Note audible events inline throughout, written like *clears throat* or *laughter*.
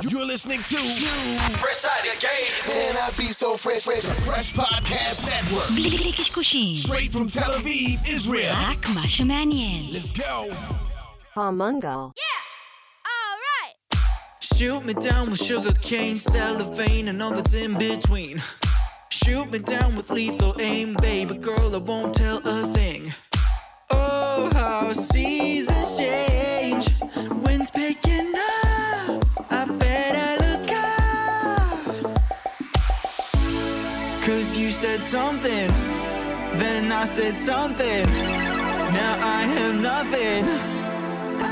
You're listening to Fresh Out of Game. Man, I be so fresh, fresh. Fresh Podcast Network. בלי קשקושים, Straight from Tel Aviv, Israel. רק מה שמעניין. Let's go. Palmungal. Shoot me down with sugar cane, cellophane, and all that's in between. Shoot me down with lethal aim, baby girl, I won't tell a thing. Oh, how seasons Said something, then I said something. Now I have nothing.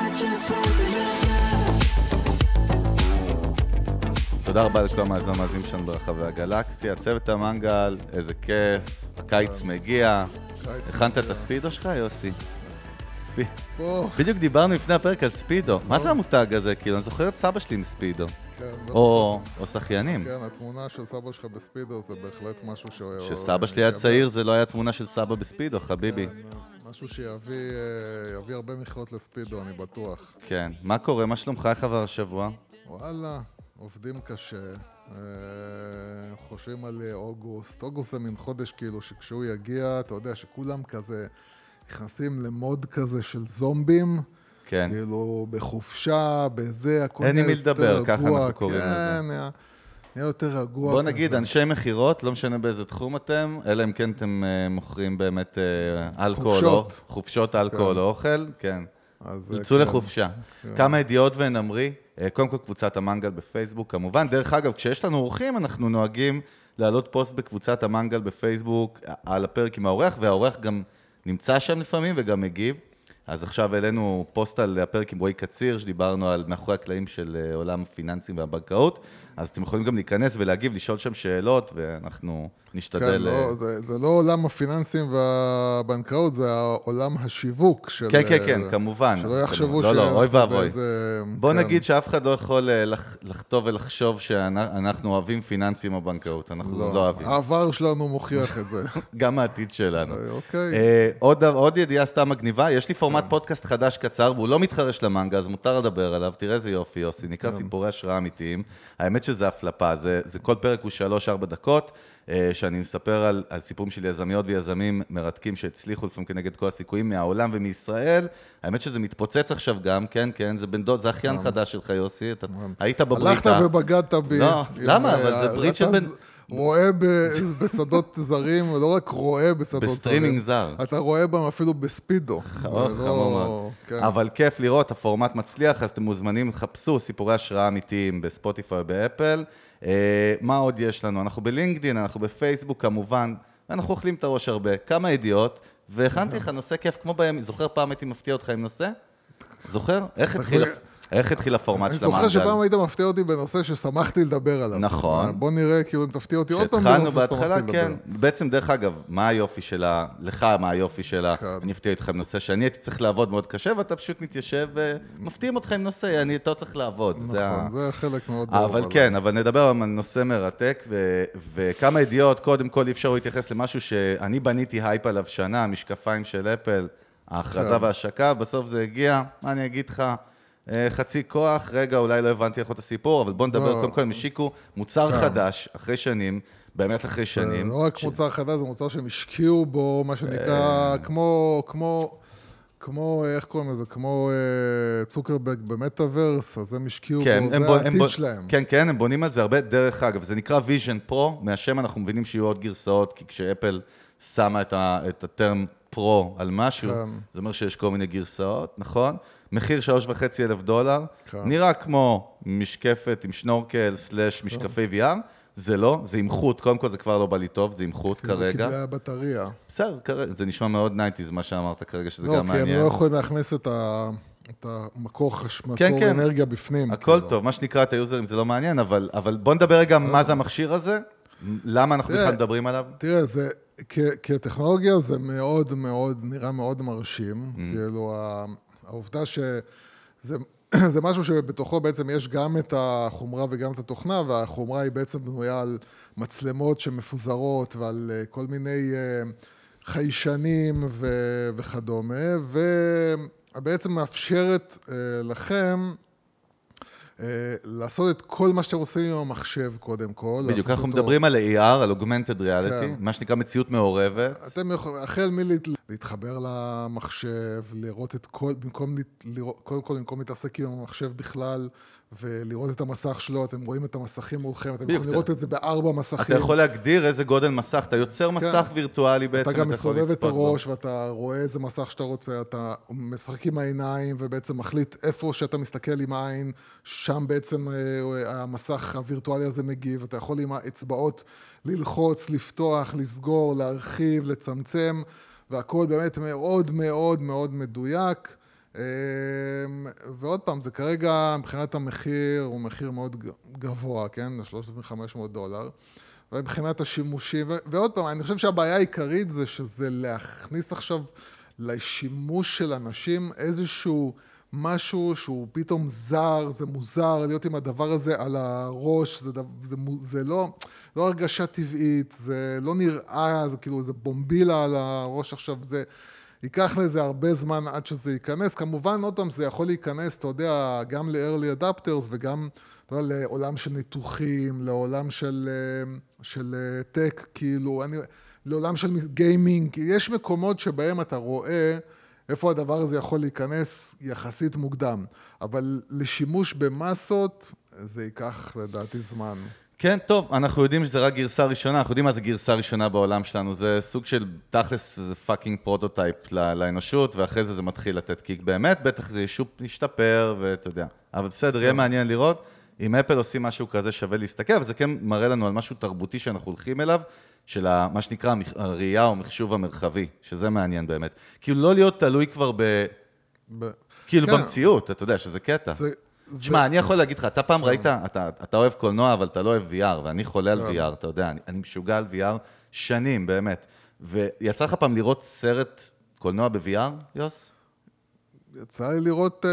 I just want to love you. תודה רבה לכל המאזינים המאזינים שלנו ברחבי הגלקסיה. צוות המנגל, איזה כיף, הקיץ מגיע. הכנת את הספידו שלך, יוסי? ספי- פה, בדיוק דיברנו לפני הפרק על ספידו. מה זה המותג הזה? כאילו, אני זוכר את סבא שלי עם ספידו. כן, או או שחיינים. כן, התמונה של סבא שלך בספידו זה בהחלט משהו ש... כשסבא שלי היה צעיר זה לא היה תמונה של סבא בספידו, חביבי. כן, משהו שיביא אה, הרבה מחיאות לספידו, אני בטוח. כן. מה קורה? מה שלומך? איך עבר השבוע? וואלה, עובדים קשה. אה, חושבים על אה, אוגוסט. אוגוסט זה מין חודש כאילו שכשהוא יגיע, אתה יודע שכולם כזה נכנסים למוד כזה של זומבים. כן. כאילו בחופשה, בזה, הכל אין עם מי לדבר, יותר ככה רגוע. אנחנו קוראים לזה. כן, נהיה- נהיה יותר רגוע. בוא נגיד, כזה. אנשי מכירות, לא משנה באיזה תחום אתם, אלא אם כן אתם אה, מוכרים באמת אה, אלכוהול או... חופשות. חופשות, אלכוהול או אוכל, כן. יצאו כן. לחופשה. כמה ידיעות ונמרי, אה, קודם כל קבוצת המנגל בפייסבוק, כמובן. דרך אגב, כשיש לנו אורחים, אנחנו נוהגים להעלות פוסט בקבוצת המנגל בפייסבוק על הפרק עם האורח, והאורח גם נמצא שם לפעמים וגם מגיב. אז עכשיו העלינו פוסט על הפרק עם רועי קציר, שדיברנו על מאחורי הקלעים של אה, עולם הפיננסים והבנקאות, אז אתם יכולים גם להיכנס ולהגיב, לשאול שם שאלות, ואנחנו נשתדל... כן, אה, לא, זה, זה לא עולם הפיננסים והבנקאות, זה עולם השיווק של... כן, כן, אה, כן, כמובן. שלא יחשבו לא, לא, אוי ואבוי. באיזה... בוא כן. נגיד שאף אחד לא יכול אה, לח- לחטוא ולחשוב שאנחנו אוהבים פיננסים או בנקאות, אנחנו לא, לא, אוהבים. העבר שלנו מוכיח את זה. *laughs* גם העתיד שלנו. אה, אוקיי. אה, עוד, עוד ידיעה סתם מגניבה, יש לי פורמט פודקאסט חדש קצר, והוא לא מתחרש למנגה, אז מותר לדבר עליו, תראה איזה יופי, יוסי, כן. נקרא סיפורי השראה אמיתיים. האמת שזה הפלפה, זה, זה כל פרק הוא שלוש-ארבע דקות, אה, שאני מספר על, על סיפורים של יזמיות ויזמים מרתקים שהצליחו לפעמים כנגד כל הסיכויים מהעולם ומישראל. האמת שזה מתפוצץ עכשיו גם, כן, כן, זה בן דוד, זה אחיין חדש שלך, יוסי, אתה היית בבריטה. הלכת ובגדת בי. לא, למה? אבל אה, זה ברית של בן- רואה ב- *laughs* בשדות זרים, ולא רק רואה בשדות זרים. בסטרימינג זר. אתה רואה בהם אפילו בספידו. לא- מאוד. כן. אבל כיף לראות, הפורמט מצליח, אז אתם מוזמנים, חפשו סיפורי השראה אמיתיים בספוטיפיי ובאפל. אה, מה עוד יש לנו? אנחנו בלינקדין, אנחנו בפייסבוק כמובן, אנחנו אוכלים את הראש הרבה. כמה ידיעות, והכנתי לך נושא כיף כמו בימים, זוכר פעם הייתי מפתיע אותך עם נושא? זוכר? איך התחיל, איך התחיל הפורמט אני של המנגל? זוכר שפעם היית מפתיע אותי בנושא ששמחתי לדבר עליו. נכון. בוא נראה כאילו אם תפתיע אותי עוד פעם בנושא ששמחתי בהתחלה, לדבר. כן. בעצם, דרך אגב, מה היופי שלה, לך מה היופי שלה, כן. אני אפתיע אותך עם נושא שאני הייתי צריך לעבוד מאוד קשה, ואתה פשוט מתיישב ומפתיעים אותך עם נושא, אני, לא צריך לעבוד. נכון, זה חלק מאוד ברור. אבל כן, אבל נדבר על נושא מרתק, ו- וכמה ידיעות, קודם כל אי אפשר להתייחס למשהו שאני בניתי הייפ עליו שנה, המשקפיים של אפל, ההכרזה כן. וההשקה, בסוף זה הגיע, מה אני אגיד לך, אה, חצי כוח, רגע, אולי לא הבנתי איך את הסיפור, אבל בוא נדבר, לא. קודם כל הם השיקו מוצר כן. חדש, אחרי שנים, באמת אחרי זה שנים. לא רק מוצר חדש, זה מוצר שהם השקיעו בו, מה שנקרא, כמו, כמו, כמו, איך קוראים לזה? כמו אה, צוקרברג במטאוורס, אז הם השקיעו כן, בו, הם זה העתיד בו- שלהם. כן, כן, הם בונים על זה הרבה. דרך אגב, זה נקרא Vision Pro, מהשם אנחנו מבינים שיהיו עוד גרסאות, כי כשאפל שמה את, ה, את ה term Pro על משהו, כן. זה אומר שיש כל מיני גרסאות, נכון? מחיר שלוש וחצי אלף דולר, כן. נראה כמו משקפת עם שנורקל slash משקפי VR, זה לא, זה עם חוט, קודם כל זה כבר לא בא לי טוב, זה עם חוט כרגע. כבלי הבטריה. בסדר, כרגע, זה נשמע מאוד nineties מה שאמרת כרגע, שזה לא, גם כי הם מעניין. לא יכולים להכניס את ה... את המקור חש- מקור כן, כן. אנרגיה בפנים. הכל כאילו. טוב, מה שנקרא את היוזרים זה לא מעניין, אבל, אבל בוא נדבר רגע מה זה המכשיר הזה, למה אנחנו בכלל מדברים עליו. תראה, זה, כ- כטכנולוגיה זה מאוד מאוד, נראה מאוד מרשים. Mm. כאילו, העובדה שזה *clears throat* זה משהו שבתוכו בעצם יש גם את החומרה וגם את התוכנה, והחומרה היא בעצם בנויה על מצלמות שמפוזרות ועל אה, כל מיני אה, חיישנים ו- וכדומה, ובעצם מאפשרת אה, לכם לעשות את כל מה שאתם עושים עם המחשב קודם כל. בדיוק, אנחנו מדברים על AR, על Augmented Reality, כן. מה שנקרא מציאות מעורבת. אתם יכולים, החל מלהתחבר למחשב, לראות את כל, במקום, לראות, קודם כל, במקום להתעסק עם המחשב בכלל, ולראות את המסך שלו, אתם רואים את המסכים מולכם, אתם יכולים לראות את זה בארבע מסכים. אתה יכול להגדיר איזה גודל מסך, אתה יוצר מסך וירטואלי בעצם, כן. אתה גם מסובב את לצפות בו. הראש ואתה רואה איזה מסך שאתה רוצה, אתה משחק עם העיניים ובעצם מחליט איפה שאתה מסתכל עם העין, שם בעצם אה, המסך הווירטואלי הזה מגיב, אתה יכול עם האצבעות ללחוץ, לפתוח, לסגור, להרחיב, לצמצם, והכל באמת מאוד מאוד מאוד מדויק. אה, ועוד פעם, זה כרגע, מבחינת המחיר, הוא מחיר מאוד גבוה, כן? 3,500 דולר. ומבחינת השימושים, ועוד פעם, אני חושב שהבעיה העיקרית זה שזה להכניס עכשיו לשימוש של אנשים איזשהו משהו שהוא פתאום זר, זה מוזר, להיות עם הדבר הזה על הראש, זה, דו- זה, זה לא, לא הרגשה טבעית, זה לא נראה, זה כאילו איזה בומבילה על הראש עכשיו, זה... ייקח לזה הרבה זמן עד שזה ייכנס. כמובן, עוד פעם, זה יכול להיכנס, אתה יודע, גם ל-early adapters וגם, אתה יודע, לעולם של ניתוחים, לעולם של, אה, של אה, טק, כאילו, אני, לעולם של גיימינג. יש מקומות שבהם אתה רואה איפה הדבר הזה יכול להיכנס יחסית מוקדם, אבל לשימוש במסות, זה ייקח לדעתי זמן. כן, טוב, אנחנו יודעים שזה רק גרסה ראשונה, אנחנו יודעים מה זה גרסה ראשונה בעולם שלנו, זה סוג של, תכלס זה fucking פרוטוטייפ לאנושות, ואחרי זה זה מתחיל לתת kick באמת, בטח זה ישתפר, ואתה יודע. אבל בסדר, יהיה מעניין לראות. אם אפל עושים משהו כזה שווה להסתכל, אבל זה כן מראה לנו על משהו תרבותי שאנחנו הולכים אליו, של ה- מה שנקרא הראייה או מחשוב המרחבי, שזה מעניין באמת. כאילו לא להיות תלוי כבר ב... ב- כאילו כן. במציאות, אתה יודע, שזה קטע. זה- זה- תשמע, אני יכול להגיד לך, אתה פעם ראית, אתה, אתה אוהב קולנוע, אבל אתה לא אוהב VR, ואני חולה על כן. VR, אתה יודע, אני, אני משוגע על VR שנים, באמת. ויצא לך פעם לראות סרט קולנוע ב-VR, יוס? יצא לי לראות...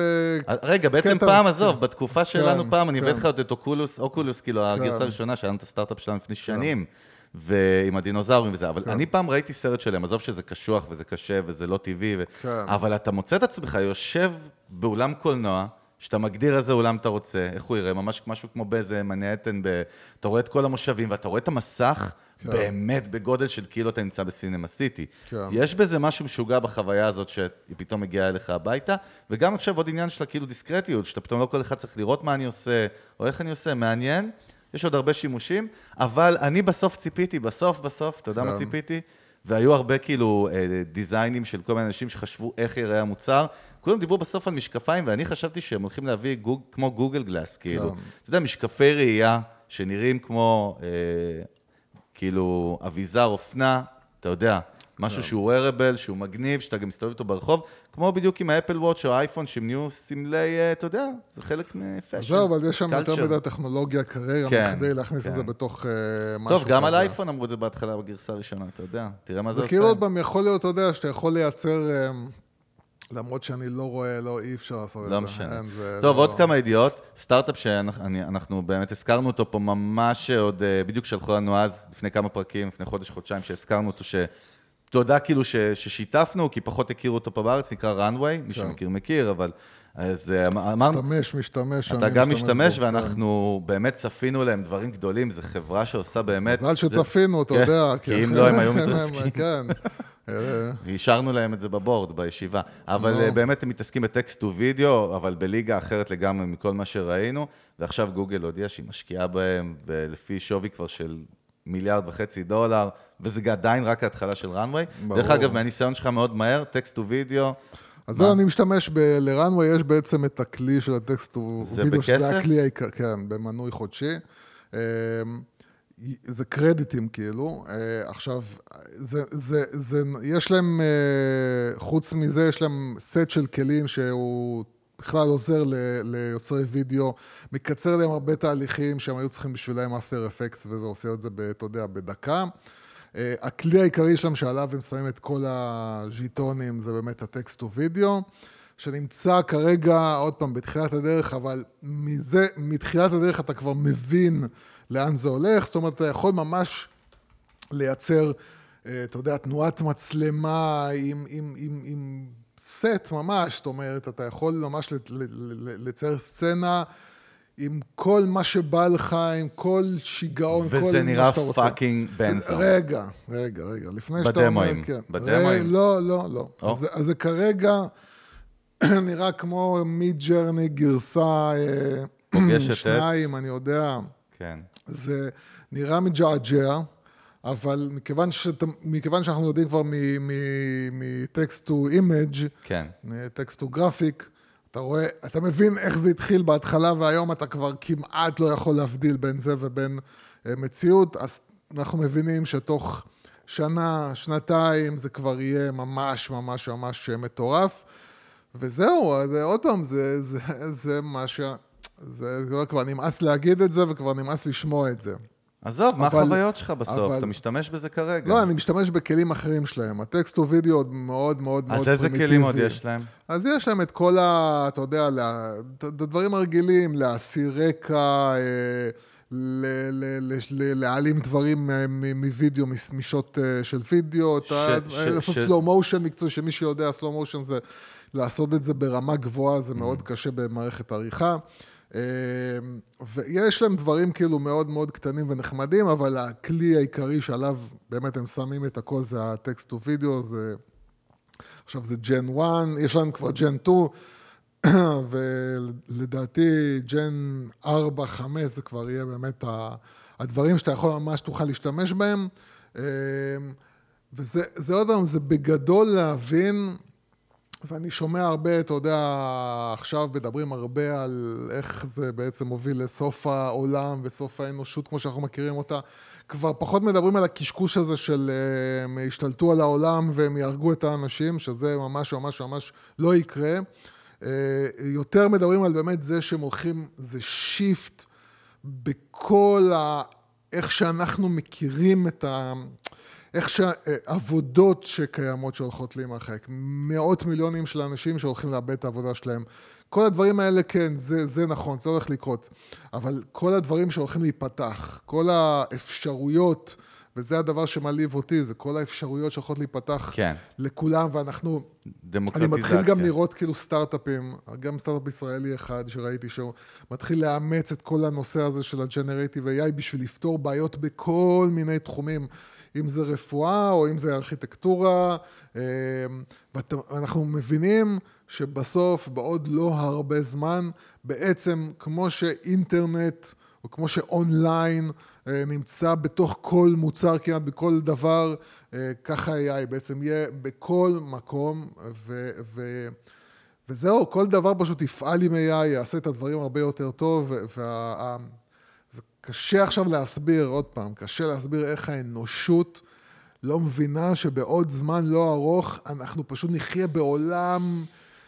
אה, רגע, בעצם פעם, עזוב, בתקופה שלנו כן, פעם, אני כן. הבאתי לך עוד את אוקולוס, אוקולוס, כאילו, הגרסה הראשונה, שהיה לנו את הסטארט-אפ שלנו לפני שנים, ועם הדינוזאורים וזה, אבל אני פעם ראיתי סרט שלהם, עזוב שזה קשוח וזה קשה וזה לא טבעי, ו- כן. אבל אתה מוצא את עצמך יושב באולם קולנוע, שאתה מגדיר איזה אולם אתה רוצה, איך הוא יראה, ממש משהו כמו באיזה מנהטן, ב... אתה רואה את כל המושבים, ואתה רואה את המסך כן. באמת בגודל של כאילו אתה נמצא בסינמה סיטי. כן. יש בזה משהו משוגע בחוויה הזאת שהיא פתאום מגיעה אליך הביתה, וגם עכשיו עוד עניין של כאילו דיסקרטיות, שאתה פתאום לא כל אחד צריך לראות מה אני עושה, או איך אני עושה, מעניין. יש עוד הרבה שימושים, אבל אני בסוף ציפיתי, בסוף בסוף, אתה יודע מה כן. ציפיתי? והיו הרבה כאילו אה, דיזיינים של כל מיני אנשים שחשבו איך יראה המוצר. כולם דיברו בסוף על משקפיים, ואני חשבתי שהם הולכים להביא גוג, כמו גוגל גלאס, כאילו. כן. אתה יודע, משקפי ראייה שנראים כמו, אה, כאילו, אביזר אופנה, אתה יודע, משהו שהוא wearable, שהוא מגניב, שאתה גם מסתובב איתו ברחוב, כמו בדיוק עם האפל וואץ' או האייפון, שהם נהיו סמלי, אה, אתה יודע, זה חלק מפאשן. זהו, אבל יש שם יותר. מדי טכנולוגיה כרגע, כן, כדי להכניס כן. את זה בתוך אה, משהו טוב, גם על. האייפון אמרו את זה בהתחלה בגרסה הראשונה, אתה יודע, תראה מה זה זה עושה. כאילו עוד פעם יכול להיות, אתה יודע, שאתה יכול לייצר, אה, למרות שאני לא רואה, לא, אי אפשר לעשות את זה. לא משנה. אין, זה טוב, לא- עוד כמה ידיעות. סטארט-אפ שאנחנו באמת הזכרנו אותו פה ממש עוד, בדיוק שלחו לנו אז, לפני כמה פרקים, לפני חודש, חודשיים, שהזכרנו אותו, שתודה כאילו ש- ששיתפנו, כי פחות הכירו אותו פה בארץ, נקרא runway, מי כן. שמכיר מכיר, אבל אז אה, אמרנו... משתמש, משתמש. אתה גם משתמש, בו, כן. ואנחנו באמת צפינו להם דברים גדולים, זו חברה שעושה באמת... מזל שצפינו, אתה כן, יודע. כי אם לא, הם היו מתרסקים. *laughs* כן. *laughs* השארנו להם את זה בבורד, בישיבה. אבל. אה, באמת הם מתעסקים בטקסט טו וידאו, אבל בליגה אחרת לגמרי מכל מה שראינו, ועכשיו גוגל הודיעה שהיא משקיעה בהם, ולפי שווי כבר של מיליארד וחצי דולר, וזה עדיין רק ההתחלה של Runway. ברור. דרך אגב, מהניסיון שלך מאוד מהר, text to video, אז זהו, אני משתמש ב... ל Runway יש בעצם את הכלי של ה text to video, שזה? הכלי העיקרי, כן, במנוי חודשי. אמ, זה קרדיטים כאילו. אה, עכשיו, זה, זה, זה, יש להם, אה, חוץ מזה, יש להם סט של כלים שהוא בכלל עוזר ל, ליוצרי וידאו, מקצר להם הרבה תהליכים שהם היו צריכים בשבילם אפטר אפקטס, וזה עושה את זה, ב- אתה יודע, בדקה. אה, הכלי העיקרי שלהם שעליו הם שמים את כל הז'יטונים זה באמת הטקסט ווידאו, שנמצא כרגע, עוד פעם, בתחילת הדרך, אבל מזה, מתחילת הדרך אתה כבר מבין לאן זה הולך, זאת אומרת, אתה יכול ממש לייצר, אה, אתה יודע, תנועת מצלמה עם, עם, עם, עם סט ממש, זאת אומרת, אתה יכול ממש לצייר סצנה עם כל מה שבא לך, עם כל שיגעון, כל מה וזה נראה שאתה רוצה. fucking בנזון. רגע, רגע, רגע, לפני שאתה אומר. כן. בדמוים? לא, לא, לא. אז, אז זה כרגע *clears throat* נראה כמו Midjourney גרסה אה, *clears throat* את- שניים, אני יודע. כן. זה נראה מג'עג'ע, אבל מכיוון, שאתה, מכיוון שאנחנו יודעים כבר מ text to image, כן. text to graphic, אתה רואה, אתה מבין איך זה התחיל בהתחלה, והיום אתה כבר כמעט לא יכול להבדיל בין זה ובין אה, מציאות, אז אנחנו מבינים שתוך שנה, שנתיים, זה כבר יהיה ממש ממש ממש מטורף. וזהו, זה עוד פעם, זה, זה, זה מה ש... זה כבר נמאס להגיד את זה, וכבר נמאס לשמוע את זה. עזוב, מה אבל- החוויות שלך בסוף? אבל- אתה משתמש בזה כרגע. לא, אני משתמש בכלים אחרים שלהם. הטקסט הוא וידאו עוד מאוד מאוד מאוד אז פרימיטיבי. איזה כלים עוד יש להם? אז יש להם את כל ה... אתה יודע, לה- את הדברים הרגילים, להסיר רקע, אה, להעלים דברים אה, מ- מווידאו, משוט אה, של וידאו, ש- לעשות slow motion מקצועי, שמי שיודע, slow motion זה לעשות את זה ברמה גבוהה, זה מאוד קשה במערכת עריכה. אה, ויש להם דברים כאילו מאוד מאוד קטנים ונחמדים, אבל הכלי העיקרי שעליו באמת הם שמים את הכל זה הטקסט טו וידאו, זה... עכשיו זה ג'ן 1, יש לנו כבר ג'ן 2, *clears throat* ולדעתי ג'ן 4-5 זה כבר יהיה באמת הדברים שאתה יכול ממש תוכל להשתמש בהם. אה, וזה זה עוד פעם, זה בגדול להבין, ואני שומע הרבה, אתה יודע, עכשיו מדברים הרבה על איך זה בעצם מוביל לסוף העולם וסוף האנושות כמו שאנחנו מכירים אותה. כבר פחות מדברים על הקשקוש הזה של אה, הם ישתלטו על העולם והם יהרגו את האנשים, שזה ממש ממש ממש לא יקרה. אה, יותר מדברים על באמת זה שהם הולכים, זה שיפט בכל ה... איך שאנחנו מכירים את ה... איך שהעבודות שקיימות שהולכות להימחק, מאות מיליונים של אנשים שהולכים לאבד את העבודה שלהם. כל הדברים האלה, כן, זה, זה נכון, זה הולך לקרות. אבל כל הדברים שהולכים להיפתח, כל האפשרויות, וזה הדבר שמעליב אותי, זה כל האפשרויות שהולכות להיפתח כן. לכולם, ואנחנו... אני דמוקרטיזציה. מתחיל גם לראות כאילו סטארט-אפים, גם סטארט-אפ ישראלי אחד שראיתי שהוא מתחיל לאמץ את כל הנושא הזה של הג'נרטיב AI בשביל לפתור בעיות בכל מיני תחומים, אם זה רפואה או אם זה ארכיטקטורה, אה, ואנחנו מבינים שבסוף, בעוד לא הרבה זמן, בעצם כמו שאינטרנט או כמו שאונליין אה, נמצא בתוך כל מוצר, כמעט בכל דבר, אה, ככה AI בעצם יהיה בכל מקום, ו, ו, וזהו, כל דבר פשוט יפעל עם AI, יעשה את הדברים הרבה יותר טוב, וה... קשה עכשיו להסביר, עוד פעם, קשה להסביר איך האנושות לא מבינה שבעוד זמן לא ארוך אנחנו פשוט נחיה בעולם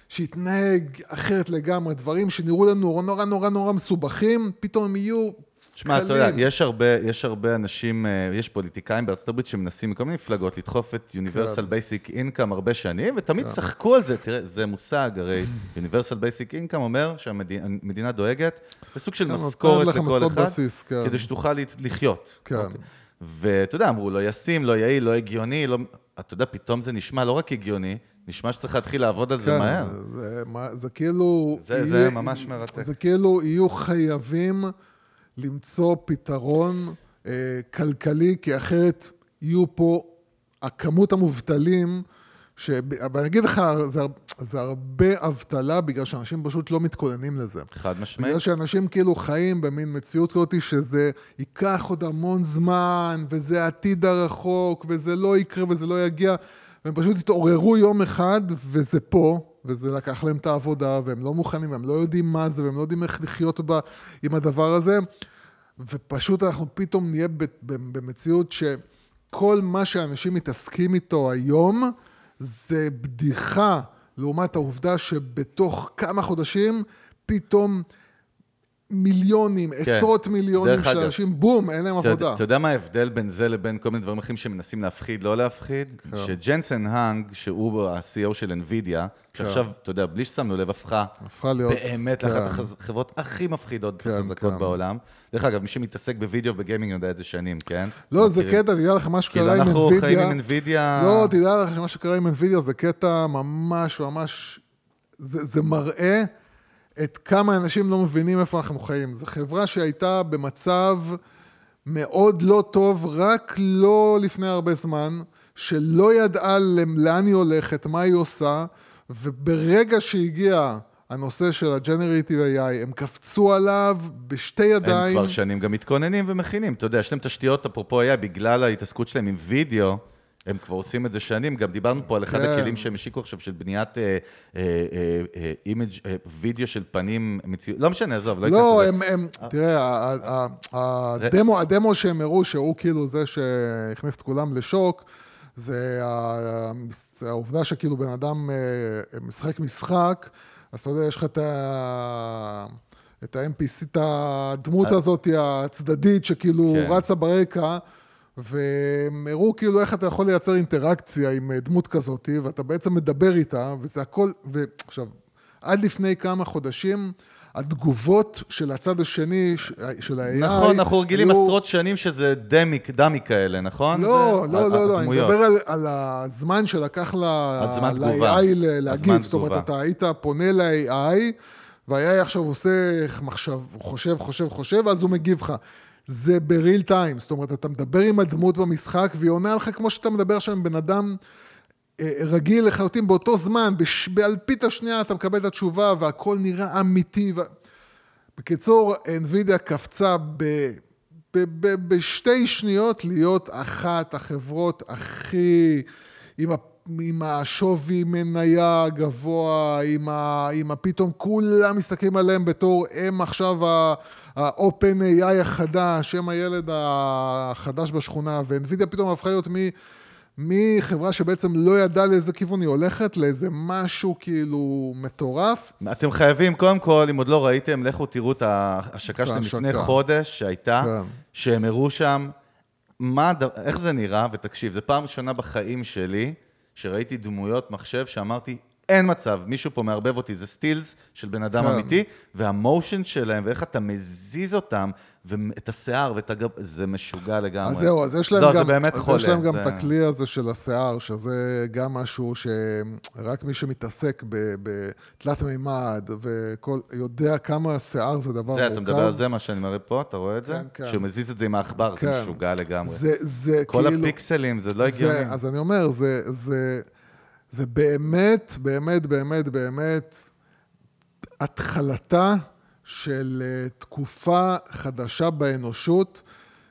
שיתנהג אחרת לגמרי, דברים שנראו לנו נורא נורא נורא מסובכים, פתאום הם יהיו תשמע, אתה יודע, יש הרבה, יש הרבה אנשים, אה, יש פוליטיקאים בארצות הברית שמנסים מכל מיני מפלגות לדחוף את כן. Universal Basic Income הרבה שנים, ותמיד צחקו על זה, תראה, זה מושג, הרי Universal Basic Income אומר שהמדינה דואגת בסוג של כן, משכורת לכל אחד, בסיס, כן. כדי שתוכל לחיות. כן. אוקיי. ואתה יודע, אמרו, לא ישים, לא יעיל, לא הגיוני, לא... אתה יודע, פתאום זה נשמע לא רק הגיוני, נשמע שצריך להתחיל לעבוד על זה כן, מהר. זה, מה- זה כאילו... זה- זה יהיה- ממש מרתק. זה כאילו יהיו חייבים למצוא פתרון אה, כלכלי, כי אחרת יהיו פה הכמות המובטלים, ש... אבל אני אגיד לך, זה, זה הרבה אבטלה בגלל שאנשים פשוט לא מתכוננים לזה. חד משמעית. בגלל שאנשים כאילו חיים במין מציאות כזאת שזה ייקח עוד המון זמן, וזה העתיד הרחוק, וזה לא יקרה וזה לא יגיע, והם פשוט התעוררו יום אחד, וזה פה, וזה לקח להם את העבודה, והם לא מוכנים, והם לא יודעים מה זה, והם לא יודעים איך לחיות בה עם הדבר הזה, ופשוט אנחנו פתאום נהיה ב- ב- במציאות שכל מה שאנשים מתעסקים איתו היום, זה בדיחה לעומת העובדה שבתוך כמה חודשים פתאום מיליונים, כן. עשרות מיליונים של אגב, אנשים, בום, אין להם עבודה. אתה יודע מה ההבדל בין זה לבין כל מיני דברים אחרים שמנסים להפחיד, לא להפחיד? כן. שג'נסן האנג, שהוא ה-CEO של NVIDIA, שעכשיו, אתה יודע, בלי ששמנו לב, הפכה הפכה להיות... באמת כן. לאחת החברות הכי מפחידות כן, וחזקות כן. בעולם. דרך אגב, מי שמתעסק בווידאו ובגיימינג יודע את זה שנים, כן? לא, זה? קטע, תדע לך, מה כאילו, שקרה עם אנחנו NVIDIA... חיים עם NVIDIA... לא, תדע לך שמה שקרה עם NVIDIA זה קטע ממש ממש... זה, זה מראה את כמה אנשים לא מבינים איפה אנחנו חיים. זו חברה שהייתה במצב מאוד לא טוב, רק לא לפני הרבה זמן, שלא ידעה לאן היא הולכת, מה היא עושה, וברגע שהגיע הנושא של ה-Generative AI, הם קפצו עליו בשתי ידיים. הם כבר שנים גם מתכוננים ומכינים. אתה יודע, יש להם תשתיות, אפרופו AI, בגלל ההתעסקות שלהם עם וידאו, הם כבר עושים את זה שנים. גם דיברנו פה על אחד כן. הכלים שהם השיקו עכשיו, של בניית אה, אה, אה, image, אה, וידאו של פנים, מציאות, לא משנה, עזוב, לא אכנס לא, לזה. הם, הם, תראה, הדמו, הדמו שהם הראו, שהוא כאילו זה שהכניס את כולם לשוק, זה העובדה שכאילו בן אדם אה, משחק משחק, אז אתה יודע, יש לך את ה... את ה-NPC, את הדמות הזאת הצדדית שכאילו כן. רצה ברקע, והם הראו כאילו איך אתה יכול לייצר אינטראקציה עם אה, דמות כזאת, ואתה בעצם מדבר איתה, וזה הכל, ועכשיו, עד לפני כמה חודשים, התגובות של הצד השני, של ה-AI, נכון, אנחנו רגילים היו- עשרות שנים שזה דמיק, דמי כאלה, נכון? לא, זה- לא, לא, לא, אני. מדבר על, על הזמן שלקח. ל-AI להגיב. זאת אומרת. אתה היית פונה ל-AI, וה-AI עכשיו עושה מחשב, חושב, חושב, חושב, ואז הוא מגיב לך. זה בריל טיים, זאת אומרת, אתה מדבר עם הדמות במשחק, והיא עונה לך כמו שאתה מדבר עכשיו עם בן אדם אה, רגיל לחלוטין באותו זמן, בש- באלפית השנייה אתה מקבל את התשובה, והכל נראה אמיתי. ו... בקיצור, NVIDIA קפצה ב... ב- ב- בשתי שניות להיות אחת החברות הכי, עם, ה, עם השווי מניה הגבוה, עם, ה, עם הפתאום כולם מסתכלים עליהם בתור הם עכשיו ה-open AI החדש, הם הילד החדש בשכונה, ו-NVIDIA פתאום הפכה להיות מ... מחברה שבעצם לא ידעה לאיזה כיוון היא הולכת, לאיזה משהו כאילו מטורף. אתם חייבים, קודם כל, אם עוד לא ראיתם, לכו תראו את ההשקה שלהם. לפני חודש שהייתה, כן. שהם הראו שם, מה, איך זה נראה, ותקשיב, זו פעם ראשונה בחיים שלי, שראיתי דמויות מחשב שאמרתי, אין מצב, מישהו פה מערבב אותי, זה סטילס של בן אדם כן. אמיתי, והמושן שלהם, ואיך אתה מזיז אותם, ואת השיער ואת הגב, זה משוגע לגמרי. אז זהו, אז יש להם לא, גם, זה באמת אז חולה. יש להם גם זה- את הכלי הזה של השיער, שזה גם משהו שרק מי שמתעסק בתלת מימד, וכל, יודע כמה שיער זה דבר מורכב. זה, אתה מדבר על זה, מה שאני מראה פה, אתה רואה את זה? כן, כן. שהוא מזיז את זה עם העכבר, זה כן. משוגע לגמרי. זה, זה כל כאילו... הפיקסלים, זה לא הגיוני. זה, אז אני אומר, זה, זה, זה באמת, באמת, באמת, באמת התחלתה של אה, תקופה חדשה באנושות,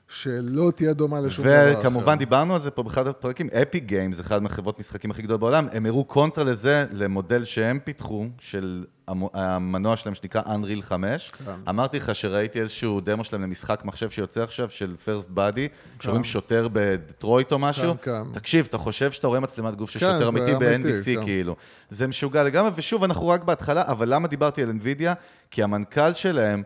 שלא תהיה דומה לשום דבר אחר. וכמובן, דיברנו על זה פה באחד הפרקים, אפי גיימס, אחת מהחברות משחקים הכי גדולות בעולם, הם הראו קונטרה לזה, למודל שהם פיתחו, של המנוע שלהם שנקרא Unreal 5. כן. אמרתי לך שראיתי איזשהו דמו שלהם למשחק מחשב שיוצא עכשיו, של First Body, שרואים שוטר בדטרויט או משהו. כן, כן. תקשיב, אתה חושב שאתה רואה מצלמת גוף של כן, שוטר אמיתי ב-NBC, כן. כאילו. זה משוגע לגמרי, ושוב, אנחנו רק בהתחלה, אבל למה דיברתי על NVIDIA? כי המנכ"ל שלהם,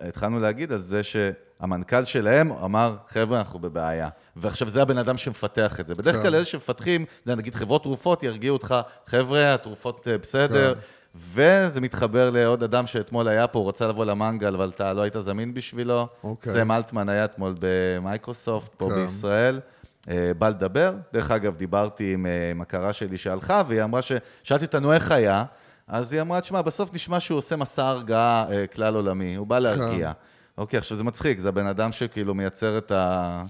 התחלנו להגיד על זה שהמנכ"ל שלהם אמר, חבר'ה, אנחנו בבעיה. ועכשיו זה הבן אדם שמפתח את זה. בדרך כן. כלל אלה שמפתחים, נגיד חברות תרופות ירגיעו אותך, חבר'ה, התרופות אה, בסדר. כן. וזה מתחבר לעוד אדם שאתמול היה פה, הוא רצה לבוא למנגל, אבל אתה לא היית זמין בשבילו. אוקיי. סם אלטמן היה אתמול במייקרוסופט, פה כן. בישראל. אה, בא לדבר. דרך אגב, דיברתי עם אה, מכרה שלי שהלכה, והיא אמרה ש... שאלתי אותנו איך היה, אז היא אמרה, תשמע, בסוף נשמע שהוא עושה מסע הרגעה אה, כלל עולמי, הוא בא להרגיע. אוקיי, עכשיו זה מצחיק, זה הבן אדם שכאילו מייצר את ה...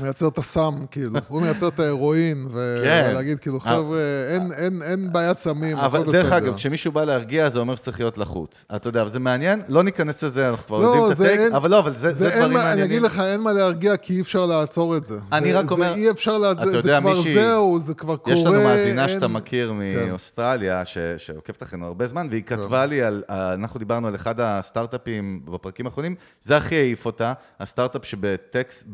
מייצר את הסם, כאילו, *laughs* הוא מייצר את ההרואין, כן. ולהגיד, כאילו, חבר'ה, אין, אין, אין בעיית סמים, אבל הכל דרך בסדר. אגב, כשמישהו בא להרגיע, זה אומר שצריך להיות לחוץ. אתה יודע, אבל זה מעניין, לא ניכנס לזה, אנחנו כבר לא, יודעים את הטייק, אבל לא, אבל זה, דברים מה- אני מעניינים. אגיד לך, אין מה להרגיע, כי אי אפשר לעצור את זה. אני זה, רק אומר- זה אי אפשר. אתה זה, יודע, כבר מישהי- זהו, זה כבר קורה. יש לנו מאזינה אין- שאתה מכיר כן. מאוסטרליה, ש- שעוקבת אחרינו הרבה זמן, והיא כתבה לי על, אנחנו דיברנו על אחד הסטארט-אפים בפרקים האחרונים, זה הכי העיף אותה, הסטארט-אפ שבטקסט,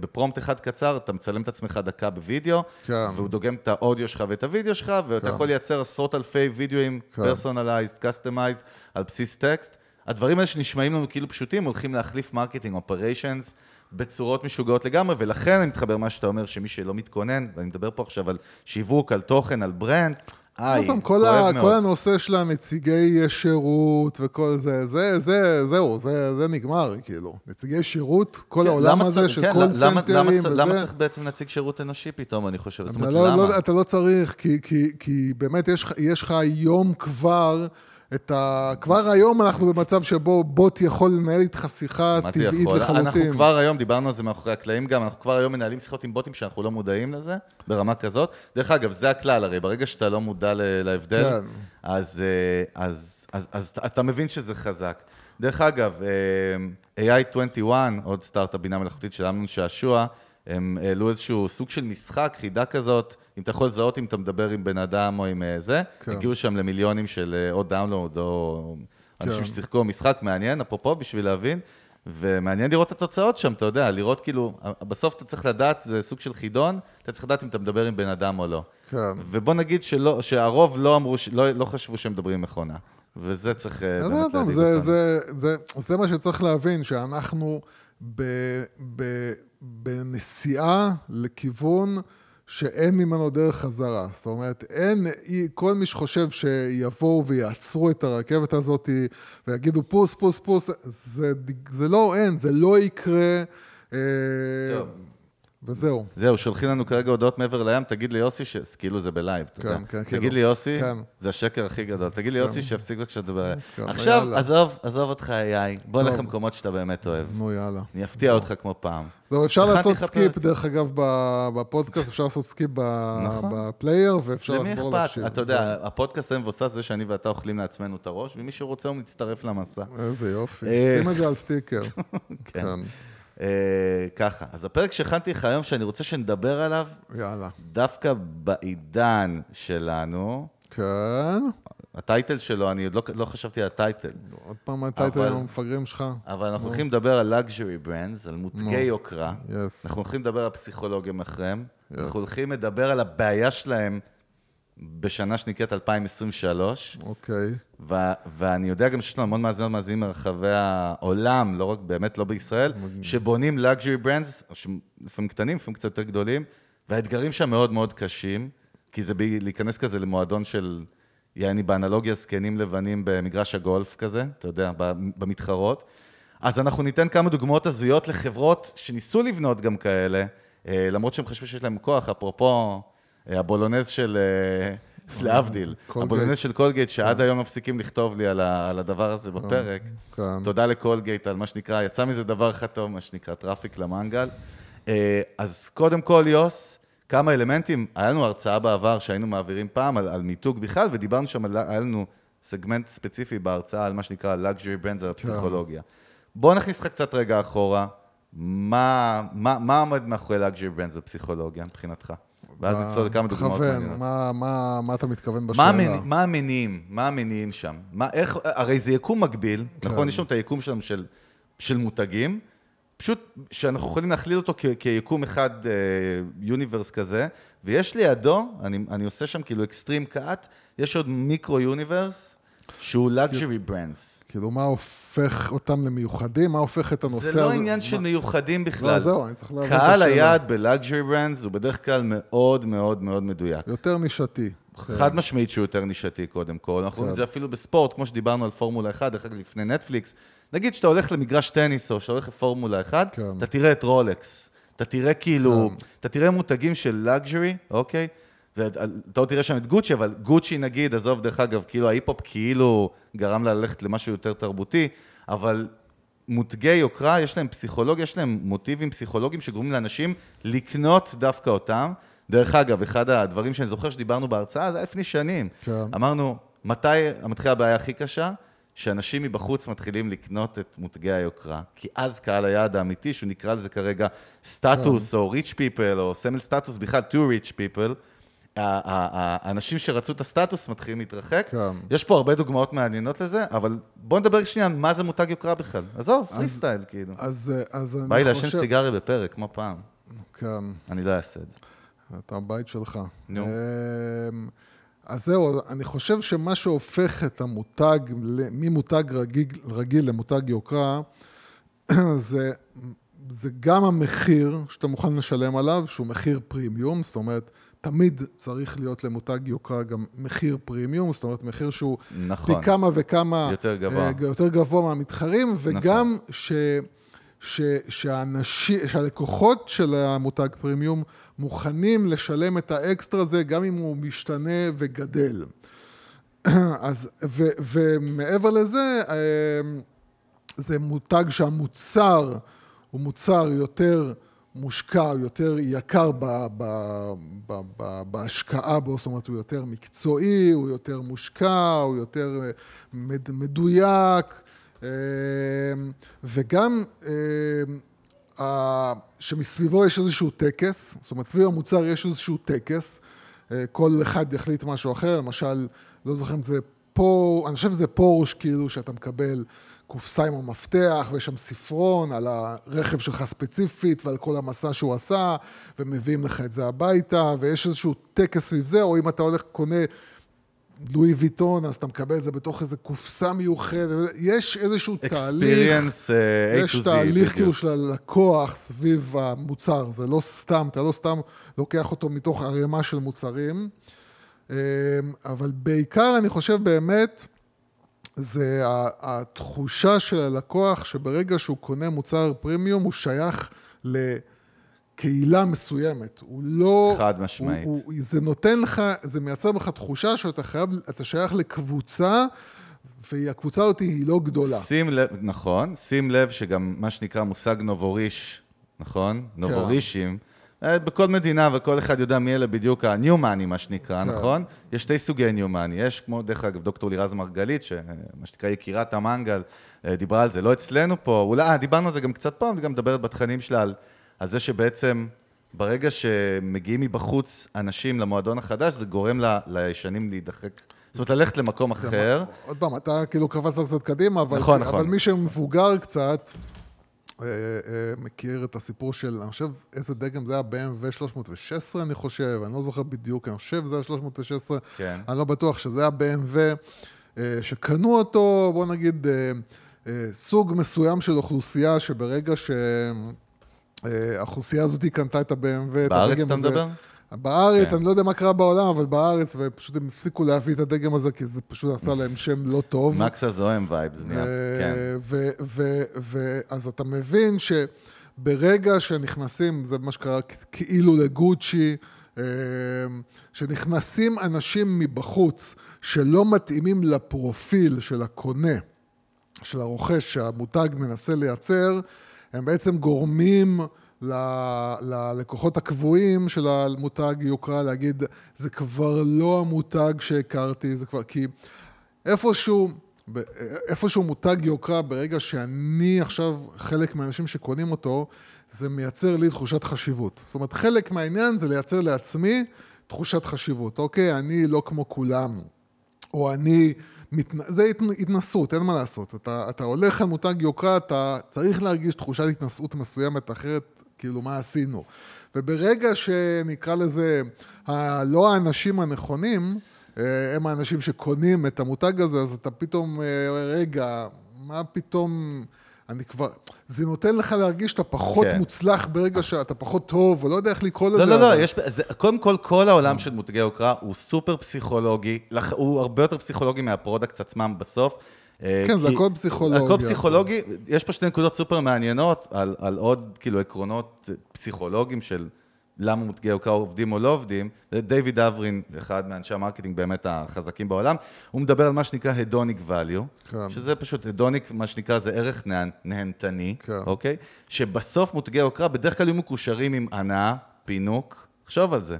בפרומפט אחד קצר, אתה מצלם את עצמך דקה בווידאו, כן. והוא דוגם את האודיו שלך ואת הוידאו שלך, ואתה כן. יכול לייצר עשרות אלפי וידאוים כן. personalized, customized, על בסיס טקסט. הדברים האלה שנשמעים לנו כאילו פשוטים, הולכים להחליף marketing operations בצורות משוגעות לגמרי, ולכן אני מתחבר מה שאתה אומר, שמי שלא מתכונן, ואני מדבר פה עכשיו על שיווק, על תוכן, על brand, AI, עוד פעם, כל, ה, מאוד. כל הנושא של הנציגי שירות וכל זה, זה, זה, זהו, זה, זה נגמר, כאילו. נציגי שירות, כל כן, העולם למה הזה צריך- של כן, למה- למה סנטרים צ- וזה. למה צריך בעצם נציג שירות אנושי פתאום, אני חושב? זאת אומרת, לא, למה? לא, אתה לא צריך, כי, כי, כי באמת יש לך היום כבר את ה... כבר היום אנחנו במצב שבו בוט יכול לנהל איתך שיחה טבעית יכול? לחלוטין. אנחנו כבר היום, דיברנו על זה מאחורי הקלעים גם, אנחנו כבר היום מנהלים שיחות עם בוטים שאנחנו לא מודעים לזה, ברמה כזאת. דרך אגב, זה הכלל, הרי ברגע שאתה לא מודע להבדל, כן. אז, אה, אז, אז, אז אתה מבין שזה חזק. דרך אגב, אה, AI21, עוד סטארט-אפ בינה מלאכותית של אמנון שעשוע, הם העלו איזשהו סוג של משחק, חידה כזאת, אם אתה יכול לזהות אם אתה מדבר עם בן אדם או עם אה, זה, כן. הגיעו שם למיליונים של אה, או דאונלוד או אנשים כן. ששיחקו משחק מעניין, אפרופו, בשביל להבין, ומעניין לראות את התוצאות שם, אתה יודע, לראות כאילו, בסוף אתה צריך לדעת, זה סוג של חידון, אתה צריך לדעת אם אתה מדבר עם בן אדם או לא. כן. ובוא נגיד שלא, שהרוב לא אמרו, לא, לא חשבו שהם מדברים עם מכונה. וזה צריך אה, אז באמת פעם, להדאיג זה, אותנו. זה, זה, זה מה שצריך להבין, שאנחנו ב, ב, בנסיעה לכיוון שאין ממנו דרך חזרה. זאת אומרת, אין, אי- כל מי שחושב שיבואו ויעצרו את הרכבת הזאת ויגידו פוס, פוס, פוס, זה, זה לא, אין, זה לא יקרה. אה, טוב. וזהו. זהו, שולחים לנו כרגע הודעות מעבר לים, תגיד לי יוסי, ש... כאילו זה בלייב, אתה כן, יודע. כן, תגיד כאילו. לי יוסי, כן. זה השקר הכי גדול. תגיד לי יוסי, שיפסיק בבקשה לדבר. כן, עכשיו, יאללה. עזוב, עזוב אותך AI, בוא נלך טוב. למקומות שאתה באמת אוהב. נו, יאללה. אני אפתיע אותך כמו פעם. זהו, אפשר לעשות לך סקיפ. דרך אגב, בפודקאסט, אפשר לעשות סקיפ נכון. בפלייר, ואפשר למי לחזור אכפת? להקשיב. אתה יודע, הפודקאסט היום מבוסס זה שאני ואתה אוכלים לעצמנו את הראש, ומי שרוצה הוא מצטרף למסע. איזה יופי. אה. שים את זה על סטיקר. *laughs* כן. אה, ככה, אז הפרק שהכנתי לך היום, שאני רוצה שנדבר עליו, יאללה. דווקא בעידן שלנו, כן, הטייטל שלו, אני עוד לא, לא חשבתי על הטייטל, עוד פעם הטייטל אבל- המפגרים שלך. אבל אנחנו הולכים לדבר על luxury brands, על מותגי יוקרה. Yes. אנחנו הולכים לדבר על פסיכולוגיה מאחוריהם. אנחנו הולכים לדבר על הבעיה שלהם בשנה שנקראת 2023. אוקיי. ו- ואני יודע גם שיש לנו המון מאזינות ומאזינים מרחבי העולם, לא רק, באמת לא בישראל, שבונים luxury brands, לפעמים קטנים, לפעמים קצת יותר גדולים, והאתגרים שם מאוד מאוד קשים, כי זה ב- להיכנס כזה למועדון של, יעני באנלוגיה, זקנים לבנים במגרש הגולף כזה, אתה יודע, במתחרות. אז אנחנו ניתן כמה דוגמאות הזויות לחברות שניסו לבנות גם כאלה, אה, למרות שהם חשבו שיש להם כוח, אפרופו הבולונז של... אה, *laughs* להבדיל, קולגייט. הבולונז של קולגייט, שעד היום מפסיקים לכתוב לי על, הדבר הזה בפרק. כן. תודה לקולגייט על מה שנקרא, יצא מזה דבר אחד טוב, מה שנקרא טראפיק למנגל. אה, אז קודם כל, יוס, כמה אלמנטים, היה לנו הרצאה בעבר שהיינו מעבירים פעם על, על מיתוג בכלל, ודיברנו שם, על, היה לנו סגמנט ספציפי בהרצאה על מה שנקרא luxury brands, על הפסיכולוגיה. בוא נכניס לך קצת רגע אחורה, מה, מה, מה עומד מאחורי luxury brands בפסיכולוגיה מבחינתך? ואז נצלול לכמה דוגמאות מעניינות. מה- מה מה אתה מתכוון מה, בשאלה? מה המניעים? מה המניעים שם? מה, איך, הרי זה יקום מקביל, כן. נכון? יש לנו את היקום שלנו של, של מותגים, פשוט שאנחנו יכולים להכליל אותו כ, כיקום אחד, יוניברס כזה, ויש לידו, אני, אני עושה שם כאילו אקסטרים קאט, יש עוד מיקרו יוניברס, שהוא luxury brands. כאילו, מה הופך אותם למיוחדים? מה הופך את הנושא הזה? זה לא עניין של מה- מיוחדים בכלל. לא, זהו, אני צריך להבין את קהל השאלה. היעד ב-luxury brands הוא בדרך כלל מאוד מאוד מאוד מדויק. יותר נישתי. חד משמעית שהוא יותר נישתי קודם כל, אנחנו רואים את זה אפילו בספורט, כמו שדיברנו על פורמולה 1, דרך אגב לפני נטפליקס. נגיד שאתה הולך למגרש טניס או שאתה הולך לפורמולה 1, כן. אתה תראה את רולקס, אתה תראה כאילו, אתה תראה מותגים של luxury, אוקיי? ואתה עוד תראה שם את גוצ'י, אבל גוצ'י נגיד, עזוב דרך אגב, כאילו ההיפ-הופ כאילו גרם לה ללכת למשהו יותר תרבותי, אבל מותגי יוקרה, יש להם פסיכולוגיה, יש להם מוטיבים פסיכולוגיים שגורמים לאנשים לקנות דווקא אותם. דרך אגב, אחד הדברים שאני זוכר שדיברנו בהרצאה, זה היה לפני שנים. כן. אמרנו, מתי מתחילה הבעיה הכי קשה? שאנשים מבחוץ מתחילים לקנות את מותגי היוקרה. כי אז קהל היעד האמיתי, שהוא נקרא לזה כרגע סטטוס, או rich people, או סמל סטטוס, בכלל to rich people, ה- ה- ה- האנשים שרצו את הסטטוס מתחילים להתרחק. כן. יש פה הרבה דוגמאות מעניינות לזה, אבל בוא נדבר שנייה, מה זה מותג יוקרה בכלל? עזוב, פרי סטייל, כאילו. אז אה, אז אני חושב... בא לי לעשן סיגריה בפרק, כמו פעם. כן. אני לא אעשה את זה. אתה הבית שלך. נו. אמ, אז זהו, אני חושב שמה שהופך את המותג, ממותג רגיל, רגיל למותג יוקרה, *clears throat* זה, זה גם המחיר שאתה מוכן לשלם עליו, שהוא מחיר פרימיום, זאת אומרת, תמיד צריך להיות למותג יוקרה גם מחיר פרימיום, זאת אומרת, מחיר שהוא נכון. פי כמה וכמה... יותר גבוה. אה, יותר גבוה מהמתחרים, וגם ש... ש, שאנשי, שהלקוחות של המותג פרימיום מוכנים לשלם את האקסטרה הזה, גם אם הוא משתנה וגדל. *clears throat* אז, ו, ומעבר לזה, אה, זה מותג שהמוצר הוא מוצר יותר מושקע, יותר יקר ב, ב, ב, ב, בהשקעה בו, זאת אומרת, הוא יותר מקצועי, הוא יותר מושקע, הוא יותר אה, מד, מדויק, אה, וגם שמסביבו יש איזשהו טקס, זאת אומרת, סביב המוצר יש איזשהו טקס, כל אחד יחליט משהו אחר, למשל, לא זוכר אם זה פה, אני חושב שזה פורש, כאילו, שאתה מקבל קופסה עם המפתח, ויש שם ספרון על הרכב שלך ספציפית ועל כל המסע שהוא עשה, ומביאים לך את זה הביתה, ויש איזשהו טקס סביב זה, או אם אתה הולך, קונה לואי ויטון, אז אתה מקבל את זה בתוך איזו קופסה מיוחדת, יש איזשהו תהליך, uh. יש תהליך בדיוק. כאילו של הלקוח סביב המוצר, זה לא סתם, אתה לא סתם לוקח אותו מתוך ערימה של מוצרים, אמ, אבל בעיקר אני חושב באמת, זה התחושה של הלקוח שברגע שהוא קונה מוצר פרימיום, הוא שייך לקהילה מסוימת. הוא לא... חד משמעית. הוא, הוא, זה נותן לך, זה מייצר בך תחושה שאתה חייב, אתה שייך לקבוצה, והקבוצה הזאת היא לא גדולה. שים לב, נכון, שים לב שגם מה שנקרא מושג נובוריש, נכון? כן. נובורישים. אה, בכל מדינה וכל אחד יודע מי אלה בדיוק money, מה שנקרא, כן. נכון? יש שתי סוגי money. יש, כמו דרך אגב, דוקטור לירז מרגלית, שמה שנקרא יקירת המנגל, אה, דיברה על זה, לא אצלנו פה, אולי, אה, דיברנו על זה גם קצת פעם, וגם מדברת בתכנים שלה על, על זה שבעצם ברגע שמגיעים מבחוץ אנשים למועדון החדש, זה גורם ל- לישנים להידחק. זאת אומרת, ללכת למקום אחר. עוד פעם, אתה כאילו קפצת קצת קדימה, אבל, נכון, אבל נכון. מי שמבוגר קצת, אה, אה, מכיר את הסיפור של, אני חושב, איזה דגם זה היה BMW 316, אני חושב, אני לא זוכר בדיוק, אני חושב שזה היה 316, כן. אני לא בטוח שזה היה BMW, אה, שקנו אותו, בוא נגיד, אה, אה, סוג מסוים של אוכלוסייה, שברגע שהאוכלוסייה הזאת קנתה את ה-BMW, בארץ אתה מדבר? בארץ, כן. אני לא יודע מה קרה בעולם, אבל בארץ, ופשוט הם הפסיקו להביא את הדגם הזה, כי זה פשוט עשה להם שם לא טוב. מקס הזוהם vibe, זה נהיה, כן. ואז אתה מבין שברגע שנכנסים, זה מה שקרה כאילו לגוצ'י, אה, שנכנסים אנשים מבחוץ שלא מתאימים לפרופיל של הקונה, של הרוכש שהמותג מנסה לייצר, הם בעצם גורמים ללקוחות הקבועים של המותג יוקרה להגיד, זה כבר לא המותג שהכרתי, זה כבר, כי איפשהו, איפשהו מותג יוקרה, ברגע שאני עכשיו חלק מהאנשים שקונים אותו, זה מייצר לי תחושת חשיבות. זאת אומרת, חלק מהעניין זה לייצר לעצמי תחושת חשיבות. אוקיי, אני לא כמו כולם. או אני, מתנ... זה התנ... התנסות, אין מה לעשות. אתה, אתה הולך על מותג יוקרה, אתה צריך להרגיש תחושת התנסות מסוימת, אחרת, כאילו, מה עשינו? וברגע שנקרא לזה. לא האנשים הנכונים, אה, הם האנשים שקונים את המותג הזה, אז אתה פתאום, אה, רגע, מה פתאום... אני כבר, זה נותן לך להרגיש שאתה פחות כן. מוצלח ברגע שאתה פחות טוב, או לא יודע איך לקרוא לזה. לא, לא, לא, אבל- יש, זה, קודם כל, כל העולם של מותגי יוקרה הוא סופר פסיכולוגי, הוא הרבה יותר פסיכולוגי מה products עצמם בסוף. אה, כן, זה הכל פסיכולוגיה. הכל פסיכולוגי, יש פה שתי נקודות סופר מעניינות על, על עוד כאילו עקרונות פסיכולוגיים של למה מותגי יוקרה עובדים או לא עובדים. דיוויד אברין, אחד מאנשי ה marketing באמת החזקים בעולם, הוא מדבר על מה שנקרא hedonic value, כן. שזה פשוט hedonic, מה שנקרא זה ערך נה- נהנתני, כן. אוקיי? שבסוף מותגי יוקרה בדרך כלל יהיו מקושרים עם הנאה, פינוק, תחשוב על זה.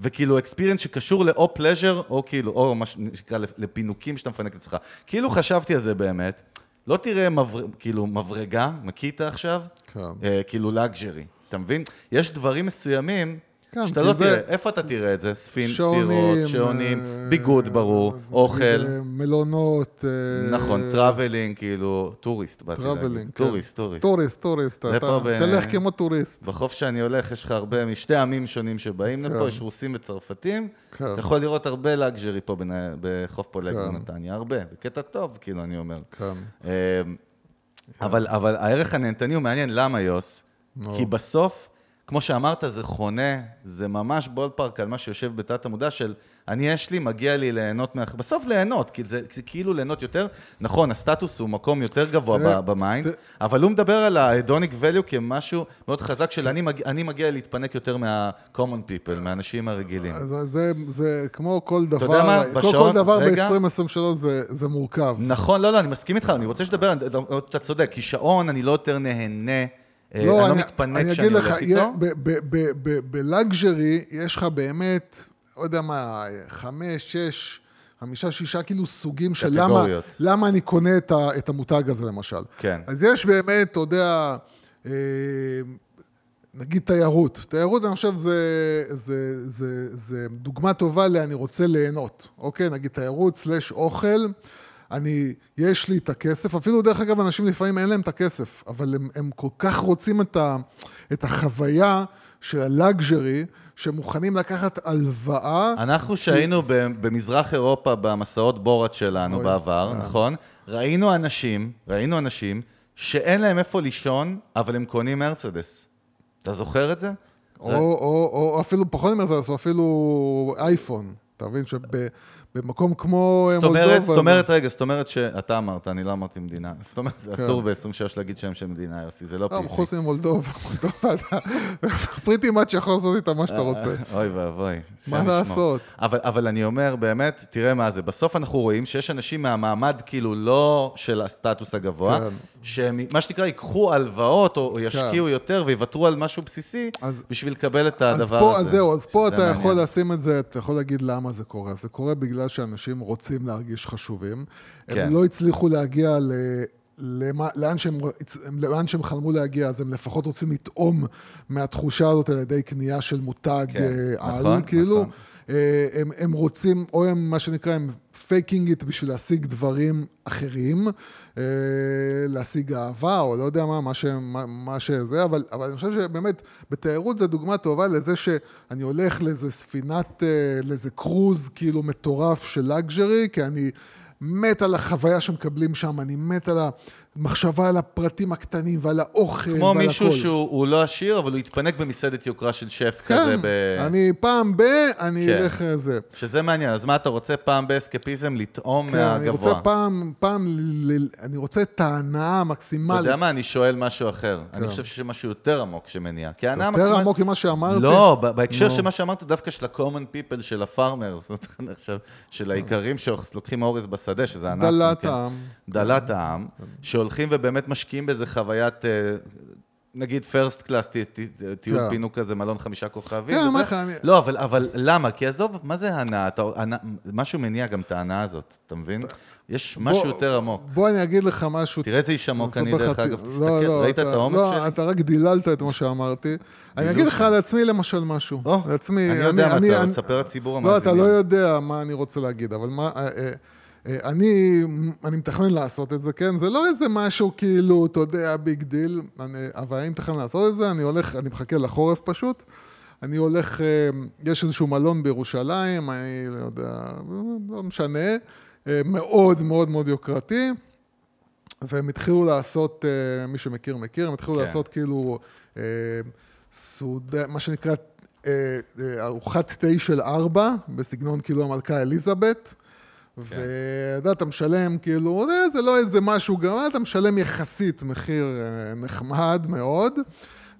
וכאילו experience שקשור לאו pleasure, או כאילו, או מה שנקרא לפינוקים שאתה מפנק אצלך. כאילו חשבתי על זה באמת, לא תראה מבר... כאילו מברגה, מקיטה עכשיו, כן. אה, כאילו luxury, אתה מבין? יש דברים מסוימים כן, שאתה לא זה- תראה, איפה אתה תראה את זה? ספין, שעונים, סירות, שעונים, אה, ביגוד ברור, אה, אוכל. אה, מלונות. אה, נכון, traveling, כאילו, tourist, באתי להגיד. traveling. כן. tourist, tourist. tourist, tourist. אתה ב- תלך כמו tourist. בחוף שאני הולך, יש לך הרבה משתי עמים שונים שבאים כן. לפה, יש רוסים וצרפתים. כן. אתה יכול לראות הרבה luxury פה בנ- בחוף פולג כן. בנתניה, הרבה. בקטע טוב, כאילו, אני אומר. כן. אבל, אבל הערך הנהנתני הוא מעניין, למה יוס? כי בסוף, כמו שאמרת, זה חונה, זה ממש ballpark על מה שיושב בתת המודע של אני יש לי, מגיע לי ליהנות, מה... בסוף ליהנות, כי זה, זה כאילו ליהנות יותר. נכון, הסטטוס הוא מקום יותר גבוה תראה, ב mind. אבל הוא מדבר על ה-hedonic value כמשהו מאוד חזק של אני, מג... אני מגיע להתפנק יותר מה-common people, מהאנשים הרגילים. אז זה, זה כמו כל דבר, יודע מה? כל, בשעון- כל דבר רגע. ב-2023 זה, זה מורכב. נכון, לא, לא, אני מסכים איתך, אני רוצה שתדבר, אתה צודק, כי שעון אני לא יותר נהנה, אה, אני לא מתפנק אני כשאני אגיד לך, הולך איתו. בלאגז'רי יש לך באמת, לא יודע מה, חמש, שש, חמישה, שישה כאילו סוגים של למה. למה אני קונה את, ה, את המותג הזה למשל. כן. אז יש באמת, אתה יודע, אה, נגיד תיירות. תיירות, אני חושב, זה, זה, זה, זה דוגמה טובה ל"אני רוצה ליהנות". אוקיי? נגיד תיירות סלש אוכל. אני, יש לי את הכסף, אפילו דרך אגב, אנשים לפעמים אין להם את הכסף, אבל הם, הם כל כך רוצים את, ה, את החוויה של הלאגז'רי, שמוכנים לקחת הלוואה. אנחנו שהיינו ב- במזרח אירופה במסעות בורת שלנו אוי, בעבר, אה. נכון? ראינו אנשים, ראינו אנשים שאין להם איפה לישון, אבל הם קונים מרצדס. אתה זוכר את זה? או, או, או אפילו פחות ממרצדס, או אפילו אייפון. אתה מבין שבמקום כמו זאת מולדובה... זאת אומרת, רגע, זאת אומרת שאתה אמרת, אני לא אמרתי מדינה. זאת אומרת, זה כן. אסור ב-23 להגיד שם של מדינה, יוסי, זה לא לא, PC. חוץ ממולדובה, *laughs* מולדובה, אתה פריטי מאץ' יכול לעשות איתה מה שאתה רוצה. אוי ואבוי. מה. לעשות? אבל, אבל אני אומר, באמת, תראה מה זה. בסוף אנחנו רואים שיש אנשים מהמעמד, כאילו, לא של הסטטוס הגבוה, כן. שהם, מה שנקרא, ייקחו הלוואות, או, או ישקיעו יותר, ויוותרו על משהו בסיסי, אז- בשביל לקבל את אז הדבר פה, הזה. אז זהו, אז פה אתה מעניין. יכול לשים את זה, אתה יכול להגיד למה זה קורה. זה קורה בגלל שאנשים רוצים להרגיש חשובים. כן. הם לא הצליחו להגיע ל... למה, לאן, שהם, לאן שהם חלמו להגיע, אז הם לפחות רוצים לטעום מהתחושה הזאת על ידי קנייה של מותג כן, אה, על, נכון, כאילו. נכון. הם, הם רוצים, או הם, מה שנקרא, הם faking it בשביל להשיג דברים אחרים, אה, להשיג אהבה, או לא יודע מה, מה, ש, מה, מה שזה, אבל, אבל אני חושב שבאמת, בתיירות זו דוגמה טובה לזה שאני הולך לאיזה ספינת, לאיזה קרוז כאילו מטורף של לאגז'רי, כי אני מת על החוויה שמקבלים שם, אני מת על המחשבה על הפרטים הקטנים ועל האוכל כמו ועל מישהו הכל. שהוא הוא לא עשיר, אבל הוא יתפנק במסעדת יוקרה של שף כזה, כן, ב... אני פעם ב... אני כן. אלך לזה. שזה מעניין. אז מה אתה רוצה פעם באסקפיזם? לטעום כן, אני מהגבוה. רוצה פעם, פעם, ל- ל- אני רוצה את ההנאה אתה המקסימלית. יודע מה? אני שואל משהו אחר. אני כן. חושב שיש משהו יותר עמוק שמניע. כי ההנאה יותר המקסימלית- עמוק ממה שאמרתי. לא, בהקשר נו. של מה שאמרת, דווקא של ה-common people, של ה farmers, *laughs* של האיכרים שלוקחים אורז בשדה, שזה אנחנו. דלת כן. העם. דלת העם, שהולכים ובאמת משקיעים באיזה חוויית, אה, נגיד first class, טיול כן. פינוק כזה, מלון חמישה כוכבים. כן. אומר לך, אני- לא, אבל, אבל למה? כי עזוב, מה זה הנאה? אתה- הנאה- משהו מניע גם את ההנאה הזאת, אתה מבין? יש משהו בוא- יותר עמוק. בוא אני אגיד לך משהו. תראה איזה איש עמוק אני, דרך אגב, לא, תסתכל, לא, ראית את אתה- העומק לא, שלי? אתה רק דיללת את מה שאמרתי. אני אגיד לך לעצמי למשל משהו. או, לעצמי, אני יודע מה אני- אתה אני- תספר לציבור לא, אתה המאזינים. לא יודע מה אני רוצה להגיד, אבל מה... אה, אני, אני מתכנן לעשות את זה, כן? זה לא איזה משהו כאילו, אתה יודע, big deal, אני, אבל אני מתכנן לעשות את זה, אני הולך, אני מחכה לחורף פשוט. אני הולך, אה, יש איזשהו מלון בירושלים, אני לא יודע, לא משנה, אה, מאוד מאוד מאוד יוקרתי, והם התחילו לעשות, מי שמכיר מכיר, הם התחילו כן. לעשות כאילו סעודה, מה שנקרא ארוחת תה של ארבע, בסגנון כאילו המלכה אליזבת. ואתה יודע, אתה משלם, כאילו, זה לא איזה משהו, גם אתה משלם יחסית מחיר אה, נחמד מאוד,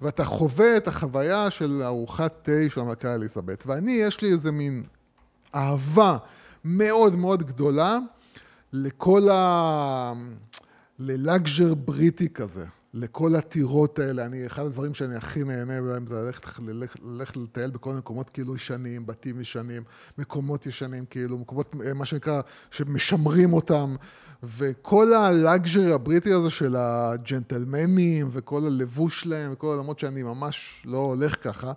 ואתה חווה את החוויה של ארוחת תה של המלכה אליזבת. ואני, יש לי איזה מין אהבה מאוד מאוד גדולה לכל ה... ללאגז'ר בריטי כזה, לכל הטירות האלה. אני, אחד הדברים שאני הכי נהנה בהם זה ללכת, ללכת, ללכת לטייל בכל מיני מקומות כאילו ישנים, בתים ישנים, מקומות ישנים כאילו, מקומות, אה, מה שנקרא, שמשמרים אותם. וכל הלאגז'רי הבריטי הזה של הג'נטלמנים וכל הלבוש שלהם וכל העולמות שאני ממש לא הולך ככה,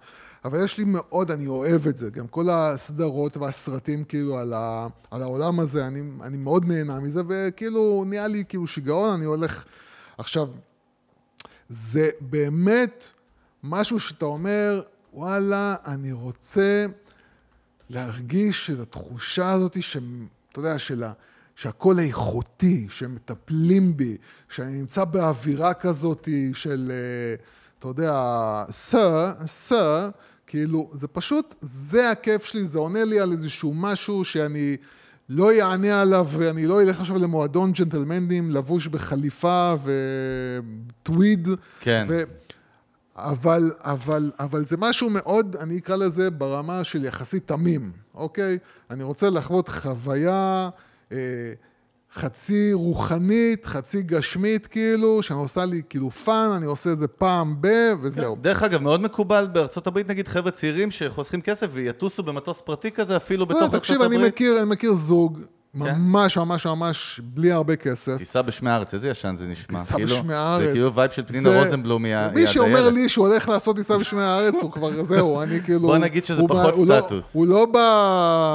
אבל יש לי מאוד, אני אוהב את זה, גם כל הסדרות והסרטים כאילו על, ה, על העולם הזה, אני, אני מאוד נהנה מזה, וכאילו נהיה לי כאילו שיגעון, אני הולך... עכשיו, זה באמת משהו שאתה אומר, וואלה, אני רוצה להרגיש את התחושה הזאת, שאתה יודע, של ה... שהכל איכותי, שמטפלים בי, שאני נמצא באווירה כזאת של, אה, אתה יודע, sir, sir, כאילו, זה פשוט, זה הכיף שלי, זה עונה לי על איזשהו משהו שאני לא אענה עליו, ואני לא אלך עכשיו למועדון ג'נטלמנים לבוש בחליפה וטוויד. כן. ו... אבל, אבל, אבל זה משהו מאוד, אני אקרא לזה ברמה של יחסית תמים, אוקיי? אני רוצה לחוות חוויה אה, חצי רוחנית, חצי גשמית, כאילו, שאני עושה לי כאילו fun, אני עושה את זה פעם ב... וזהו. דרך אגב, מאוד מקובל בארצות הברית, נגיד, חבר'ה צעירים שחוסכים כסף ויטוסו במטוס פרטי כזה, אפילו בתוך לא, ארצות תקשיב, הברית. אני מכיר, אני מכיר זוג, כן? ממש ממש ממש בלי הרבה כסף. תיסע בשמי הארץ, איזה ישן זה נשמע. תיסע כאילו, בשמי הארץ. זה כאילו vibe של פנינה זה- רוזנבלום, היא ה- היא מי שאומר. לי שהוא הולך לעשות טיסה בשמי הארץ, הוא כבר, *laughs* זהו, אני כאילו... בוא נגיד שזה הוא פחות לא- סטטוס. הוא לא ב...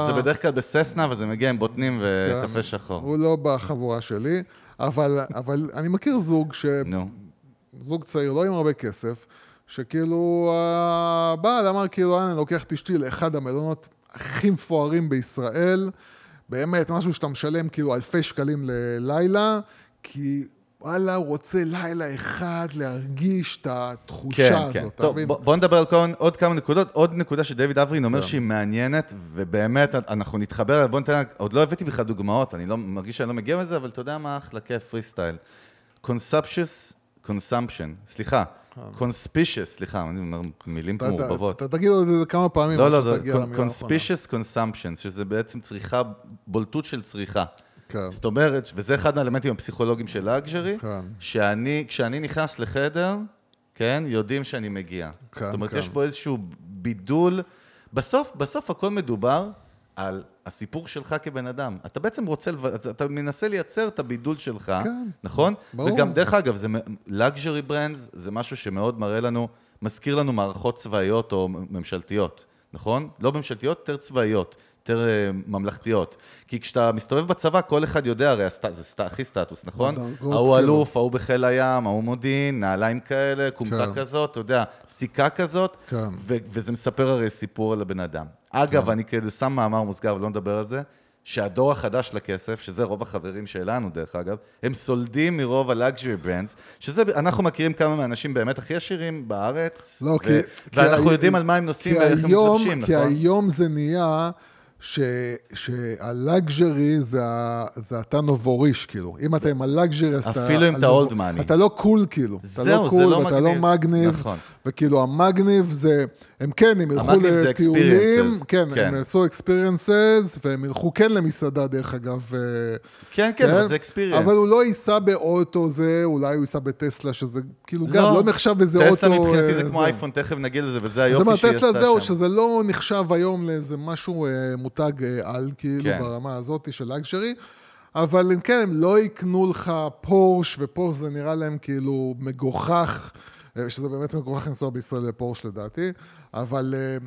זה בדרך כלל בססנה, וזה מגיע עם בוטנים וקפה שחור. הוא לא בחבורה שלי, אבל, אבל אני מכיר זוג, ש... נו. זוג צעיר, לא עם הרבה כסף, שכאילו הבעל אמר כאילו, "אה, אני לוקח את אשתי לאחד המלונות הכי מפוארים בישראל, באמת, משהו שאתה משלם כאילו אלפי שקלים ללילה, כי וואלה, הוא רוצה לילה אחד להרגיש את התחושה כן, הזאת, כן. אתה טוב, מבין? בוא- בוא נדבר על כל- עוד כמה נקודות. עוד נקודה שדייוויד אברין כן. אומר שהיא מעניינת, ובאמת, אנחנו נתחבר. בוא ניתן, עוד לא הבאתי בכלל דוגמאות, אני לא מרגיש שאני לא מגיע לזה, אבל אתה יודע מה אחלה כיף, פרי סטייל. Consumptious consumption, סליחה. Conspicuous, סליחה, אני אומר מילים מעורבבות. תגיד זה כמה פעמים, לא, לא, זה consumption, שזה בעצם צריכה, בולטות של צריכה. כן. זאת אומרת, וזה אחד האלמנטים הפסיכולוגיים של לאגז'רי, כן. שאני, כשאני נכנס לחדר, כן, יודעים שאני מגיע. כן, זאת אומרת, כן. יש פה איזשהו בידול. בסוף, בסוף הכל מדובר על הסיפור שלך כבן אדם. אתה בעצם רוצה, אתה מנסה לייצר את הבידול שלך, כן. נכון? ברור. וגם, דרך אגב, זה לאגז'רי ברנדס, זה משהו שמאוד מראה לנו, מזכיר לנו מערכות צבאיות או ממשלתיות, נכון? לא ממשלתיות, יותר צבאיות. יותר אה, ממלכתיות. כי כשאתה מסתובב בצבא, כל אחד יודע, הרי הסט... זה סט... הכי סטטוס, נכון? בדרגות, ההוא. אלוף, ההוא בחיל הים, ההוא מודיעין, נעליים כאלה, כומתה כן. כזאת, אתה יודע, סיכה כזאת, כן. ו- וזה מספר הרי סיפור על הבן אדם. אגב, אני כאילו שם מאמר מוסגר ולא נדבר על זה, שהדור החדש לכסף, שזה רוב החברים שלנו דרך אגב, הם סולדים מרוב ה luxury brands, שזה, אנחנו מכירים כמה מהאנשים באמת הכי עשירים בארץ, לא, ו- כי... כי ואנחנו הי- יודעים על מה הם נוסעים כי ואיך הם מתלבשים, כי נכון? היום זה נהיה ש- שה luxury זה, זה אתה נובוריש, כאילו. אם אתה עם ה luxury, אז אתה... אפילו אם אתה old money. אתה לא cool, כאילו. אתה זהו, לא זה לא ואתה לא מגניב. מגניב. נכון. וכאילו, המגניב זה... הם כן, הם ילכו לטיולים, כן, כן. הם יעשו experiences, והם ילכו כן למסעדה, דרך אגב. אה, כן, כן, אבל זה experience. אבל הוא לא ייסע באוטו זה, אולי הוא ייסע בטסלה, שזה כאילו גם לא נחשב איזה אוטו... טסלה מבחינתי אה, זה כמו אייפון, תכף נגיע לזה, וזה זאת היופי אומרת, שהיא עשתה טסלה זהו, שם. שזה לא נחשב היום לאיזה משהו אה, מותג אה, על, כאילו, כן. ברמה הזאת של לאגשרי, אבל הם כן, הם לא יקנו לך פורש, ופורש זה נראה להם כאילו מגוחך, אה, שזה באמת מגוחך לנסוע בישראל לפורש לדעתי, אבל... אה,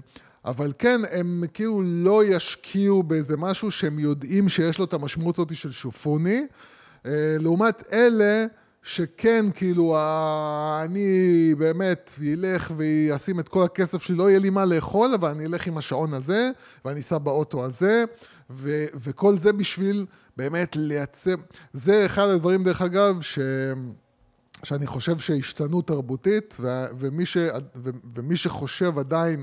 אבל כן, הם כאילו לא ישקיעו באיזה משהו שהם יודעים שיש לו את המשמעות הזאת של שופוני, אה, לעומת אלה שכן, כאילו, ה- אני באמת ילך ואשים את כל הכסף שלי, לא יהיה לי מה לאכול, אבל אני אלך עם השעון הזה, ואני אסע באוטו הזה, ו- וכל זה בשביל באמת לייצר... זה אחד הדברים, דרך אגב, ש... שאני חושב שהשתנו תרבותית, ו- ומי, ש- ו- ומי שחושב עדיין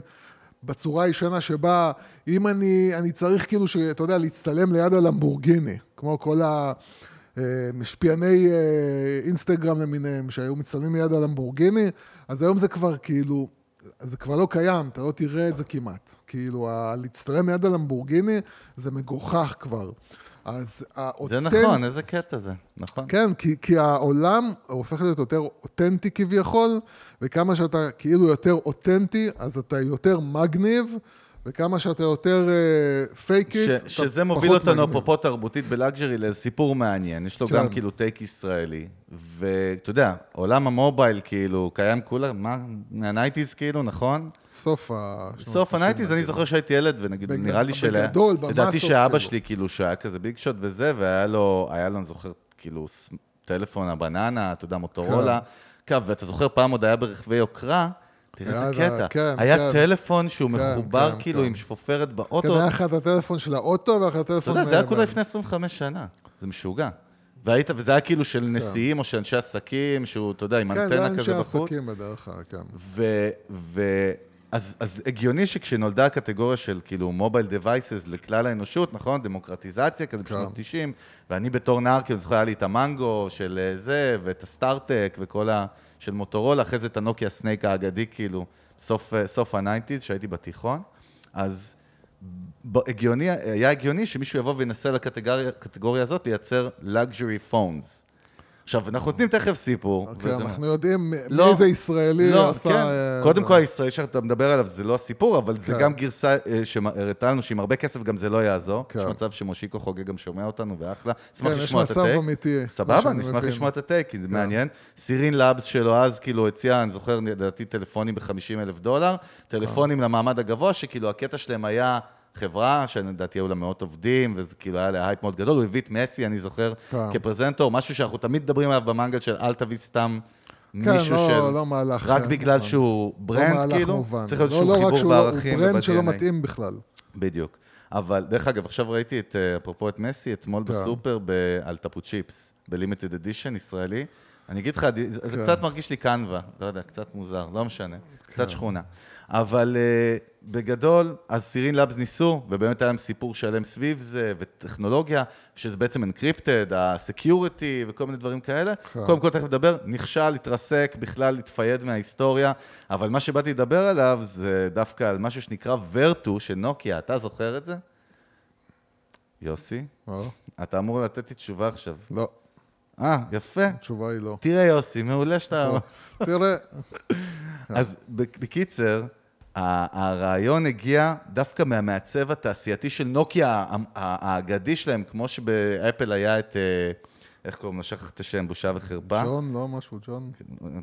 בצורה הישנה שבה אם אני, אני צריך כאילו, ש- אתה יודע, להצטלם ליד הלמבורגיני, כמו כל המשפיעני אה, אינסטגרם למיניהם שהיו מצטלמים ליד הלמבורגיני, אז היום זה כבר כאילו, זה כבר לא קיים, אתה לא תראה את זה כמעט. כאילו, להצטלם ליד הלמבורגיני זה מגוחך כבר. אז זה האותנט- נכון, איזה קטע זה, נכון. כן, כי, כי העולם הופך להיות יותר אותנטי כביכול, וכמה שאתה כאילו יותר אותנטי, אז אתה יותר מגניב, וכמה שאתה יותר פייק ש- איט, שזה מוביל אותנו, אפרופו תרבותית בלאגז'רי, לסיפור מעניין. יש לו כן. גם כאילו טייק ישראלי, ואתה יודע, עולם המובייל כאילו קיים כולה, מה, מה nineties כאילו, נכון? סוף ה... סוף ה nineties, אני זוכר שהייתי ילד, ונגיד, בג- נראה לי של... בגדול, במסות, לדעתי שאבא כאילו. שלי, כאילו, שהיה כזה big shot וזה, והיה לו, היה לו, אני זוכר, כאילו, טלפון הבננה, אתה יודע, מוטורולה. כן, ואתה זוכר, פעם עוד היה ברכבי יוקרה, תראה היה איזה קטע. כן, היה כן. טלפון שהוא כן, מחובר, כן, כאילו, כן. עם שפופרת כן, באוטו. היה לך את הטלפון של האוטו, לך את אתה הטלפון... יודע, זה היה אה, כולה לפני 25 שנה. זה משוגע. והיית, וזה היה כאילו של נשיאים או של אנשי עסקים, שהוא, אתה יודע, עם כן, זה אנטנה אנשי כזה בחוץ. עסקים בדרך כלל, כן. ו... ו אז, אז הגיוני שכשנולדה הקטגוריה של כאילו mobile devices לכלל האנושות, נכון? דמוקרטיזציה כזה כן. בשנות 90, ואני בתור נער, כאילו, זוכר, היה לי את המנגו של אה, זה, ואת הסטארט-טק, וכל ה... של מוטורולה, אחרי זה את הנוקיה סנייק האגדי, כאילו, סוף, אה, סוף ה nineties, שהייתי בתיכון. אז הגיוני, היה הגיוני שמישהו יבוא וינסה לקטגוריה הזאת לייצר luxury phones. עכשיו, אנחנו נותנים תכף סיפור. אוקיי, וזה- אנחנו יודעים מי לא, איזה ישראלי לא, עשה... כן. אה, קודם זה. כל, הישראלי שאתה מדבר עליו זה לא הסיפור, אבל זה כן. גם גרסה אה, שהראתה לנו שעם הרבה כסף גם זה לא יעזור. כן. יש מצב שמושיקו חוגג גם שומע אותנו, ואחלה. כן, אשמח יש לשמוע את מצב הטייק. אמיתי. מה סבבה, שאני אני אשמח מבין. לשמוע את הטייק, כי זה מעניין. סירין לאבס שלו אז כאילו הציע, אני זוכר, לדעתי, טלפונים ב-50 אלף דולר, טלפונים למעמד הגבוה, שכאילו הקטע שלהם היה חברה, שלדעתי היו לה מאות עובדים, וזה כאילו היה לה הייפ מאוד גדול, הוא הביא את מסי, אני זוכר, כן. כפרזנטור, משהו שאנחנו תמיד מדברים עליו במנגל של אל תביא סתם כן, מישהו לא- של... לא מהלך, רק אה, בגלל נכון. שהוא לא ברנד, מהלך כאילו, מובן. צריך להיות לא- איזשהו לא חיבור שהוא- בערכים הוא ברנד שלא. מתאים בכלל. בדיוק. אבל דרך אגב, עכשיו ראיתי את, אה, אפרופו את מסי, אתמול כן. בסופר ב- על טפו צ'יפס, בלימיטד אדישן ישראלי. אני אגיד לך, זה כן. קצת מרגיש לי קנווה, לא יודע, קצת מוזר, לא משנה, קצת שכונה. אבל uh, בגדול, אז סירין לאבס ניסו, ובאמת היה להם סיפור שלם סביב זה, וטכנולוגיה, שזה בעצם אנקריפטד, הסקיוריטי וכל מיני דברים כאלה. כן. קודם כל, תכף נדבר, נכשל, התרסק, בכלל התפייד מההיסטוריה, אבל מה שבאתי לדבר עליו זה דווקא על משהו שנקרא ורטו של נוקיה, אתה זוכר את זה? יוסי, לא, אתה אמור לתת לי תשובה עכשיו. לא, אה, יפה. התשובה היא לא. תראה יוסי, מעולה שאתה... תראה, אז בק- בקיצר, הרעיון הגיע דווקא מהמעצב התעשייתי של נוקיה האגדי שלהם, כמו שבאפל היה את, אה, איך קוראים לו? שכח את השם, בושה וחרפה. ג'ון, לא משהו, ג'ון.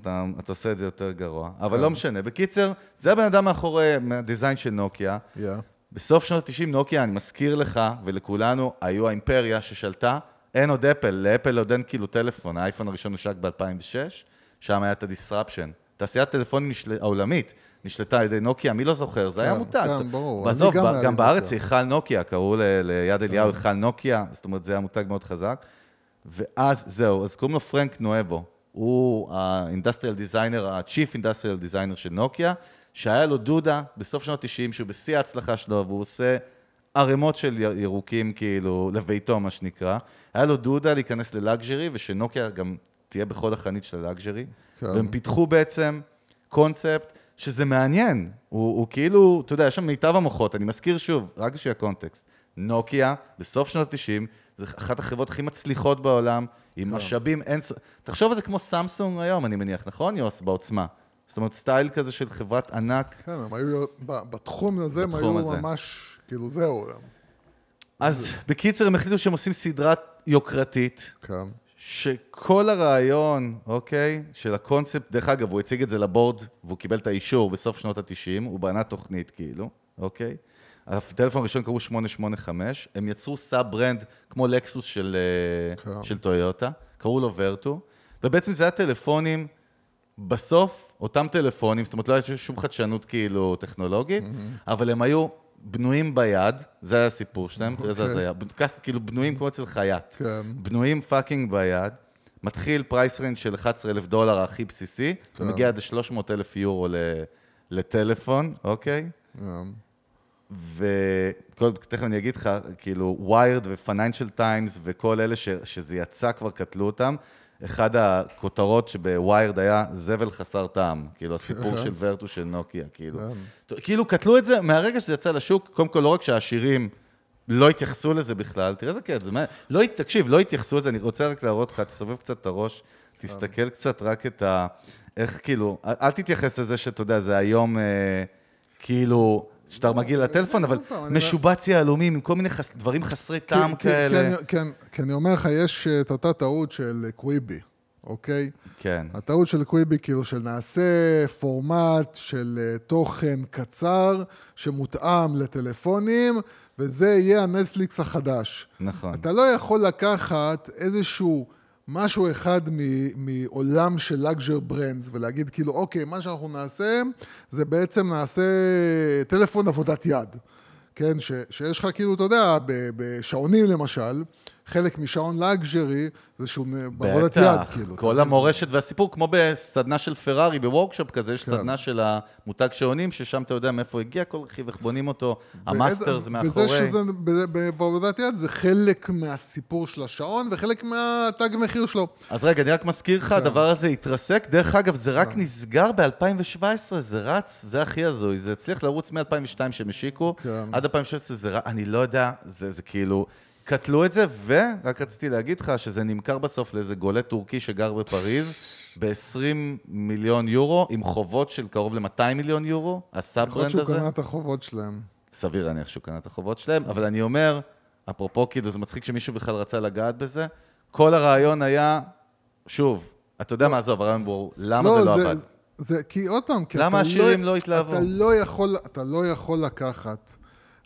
אתה, אתה עושה את זה יותר גרוע, אבל לא משנה. בקיצר, זה הבן אדם מאחורי הדיזיין של נוקיה. יא. בסוף שנות ה-90 נוקיה, אני מזכיר לך ולכולנו, היו האימפריה ששלטה. אין עוד אפל, לאפל עוד אין כאילו טלפון, האייפון הראשון הושק ב-2006, שם היה את הדיסרפשן. תעשיית טלפונים נשל... העולמית נשלטה על ידי נוקיה, מי לא זוכר? זה היה כן, מותג. כן, ברור. בסוף, גם גם בארץ. היכל נוקיה, קראו ל- ליד אליהו היכל נוקיה, זאת אומרת, זה היה מותג מאוד חזק. ואז, זהו, אז קוראים לו פרנק נואבו. הוא ה industrial designer, ה-Chief industrial designer של נוקיה, שהיה לו דאווה בסוף שנות 90, שהוא בשיא ההצלחה שלו, והוא עושה ערימות של ירוקים, כאילו, לביתו, מה שנקרא. היה לו דאווה להיכנס ל luxury, ושנוקיה גם תהיה בכל החנית של ה luxury. כן. והם פיתחו בעצם קונספט שזה מעניין. הוא, הוא כאילו, אתה יודע, יש שם מיטב המוחות, אני מזכיר שוב, רק בשביל הקונטקסט. נוקיה, בסוף שנות ה-90, זו אחת החברות הכי מצליחות בעולם, עם משאבים אין... תחשוב על זה כמו סמסונג היום, אני מניח, נכון, יוס? בעוצמה. זאת אומרת, סטייל כזה של חברת ענק. כן, הם היו, בתחום הזה הם היו הזה. ממש, כאילו, זהו. אז בקיצר, הם החליטו שהם עושים סדרה יוקרתית, כן. שכל הרעיון, אוקיי, של הקונספט, דרך אגב, הוא הציג את זה לבורד, והוא קיבל את האישור בסוף שנות ה-90, הוא בנה תוכנית, כאילו, אוקיי? הטלפון הראשון קראו 885, הם יצרו sub brand כמו לקסוס של, אה, כן. של טויוטה, קראו לו ורטו, ובעצם זה היה טלפונים, בסוף, אותם טלפונים, זאת אומרת, לא הייתה שום חדשנות כאילו טכנולוגית, אבל הם היו בנויים ביד, זה היה הסיפור שלהם, תראה איזה אוקיי. הזיה, כאילו בנויים כמו אצל חייט. כן. בנויים fucking ביד, מתחיל price range של 11,000 דולר הכי בסיסי, כן. ומגיע עד 300,000 יורו ל- לטלפון, אוקיי? כן. ותכף אני אגיד לך, כאילו, ויירד ופייננשל טיימס וכל אלה ש, שזה יצא כבר קטלו אותם. אחד הכותרות שבוויירד היה זבל חסר טעם, כאילו הסיפור *laughs* של ורטו של נוקיה, כאילו. כאילו קטלו את זה מהרגע שזה יצא לשוק, קודם כל לא רק שהעשירים לא התייחסו לזה בכלל, תראה איזה קטע, זה מה... לא, תקשיב, לא התייחסו לזה, אני רוצה רק להראות לך, תסובב קצת את הראש, תסתכל קצת רק את ה... איך כאילו, אל תתייחס לזה שאתה יודע, זה היום אה, כאילו, שאתה מגיע לטלפון, אבל אני- משובץ יהלומים עם כל מיני. דברים חסרי טעם כי- כי- כאלה. כי אני- כן, כי אני אומר לך, יש אה, את אותה טעות של קוויבי, אוקיי? כן, הטעות של קוויבי, כאילו, של נעשה פורמט של אה, תוכן קצר, שמותאם לטלפונים, וזה יהיה הנטפליקס החדש. נכון. אתה לא יכול לקחת איזשהו משהו אחד מעולם של luxury brands ולהגיד כאילו, אוקיי, מה שאנחנו נעשה, זה בעצם נעשה טלפון עבודת יד. כן, ש, שיש לך כאילו, אתה יודע, בשעונים למשל, חלק משעון luxury זה שהוא בעבודת יד, בטח, כאילו. כל המורשת והסיפור, כמו בסדנה של פרארי, ב workshop כזה, יש כן. סדנה של המותג שעונים, ששם אתה יודע מאיפה הגיע כל רכיב, איך בונים אותו, ה masters וזה מאחורי. שזה ב- ב- בעבודת יד זה חלק מהסיפור של השעון וחלק מהתג מחיר שלו. אז רגע, אני רק מזכיר לך, הדבר הזה התרסק. דרך אגב, זה רק נסגר ב-2017, זה רץ, זה הכי הזוי. זה הצליח לרוץ מ-2002 שהם השיקו, כן. עד 2016 זה רץ, אני לא יודע, זה זה כאילו... קטלו את זה, ורק רציתי להגיד לך שזה נמכר בסוף לאיזה גולה טורקי שגר בפריז *laughs* ב-20 מיליון יורו, עם חובות של קרוב ל-200 מיליון יורו, יכול להיות ה sub-brand שהוא הזה. קנה את החובות שלהם. סביר להניח שהוא קנה את החובות שלהם, אבל אני אומר, אפרופו, כאילו, זה מצחיק שמישהו בכלל רצה לגעת בזה, כל הרעיון היה, שוב, אתה יודע מה, עזוב, הרעיון ברור, למה זה לא עבד? זה, כי עוד פעם, כי למה אתה השירים לא, לא התלהבו? אתה לא, יכול, אתה לא יכול לקחת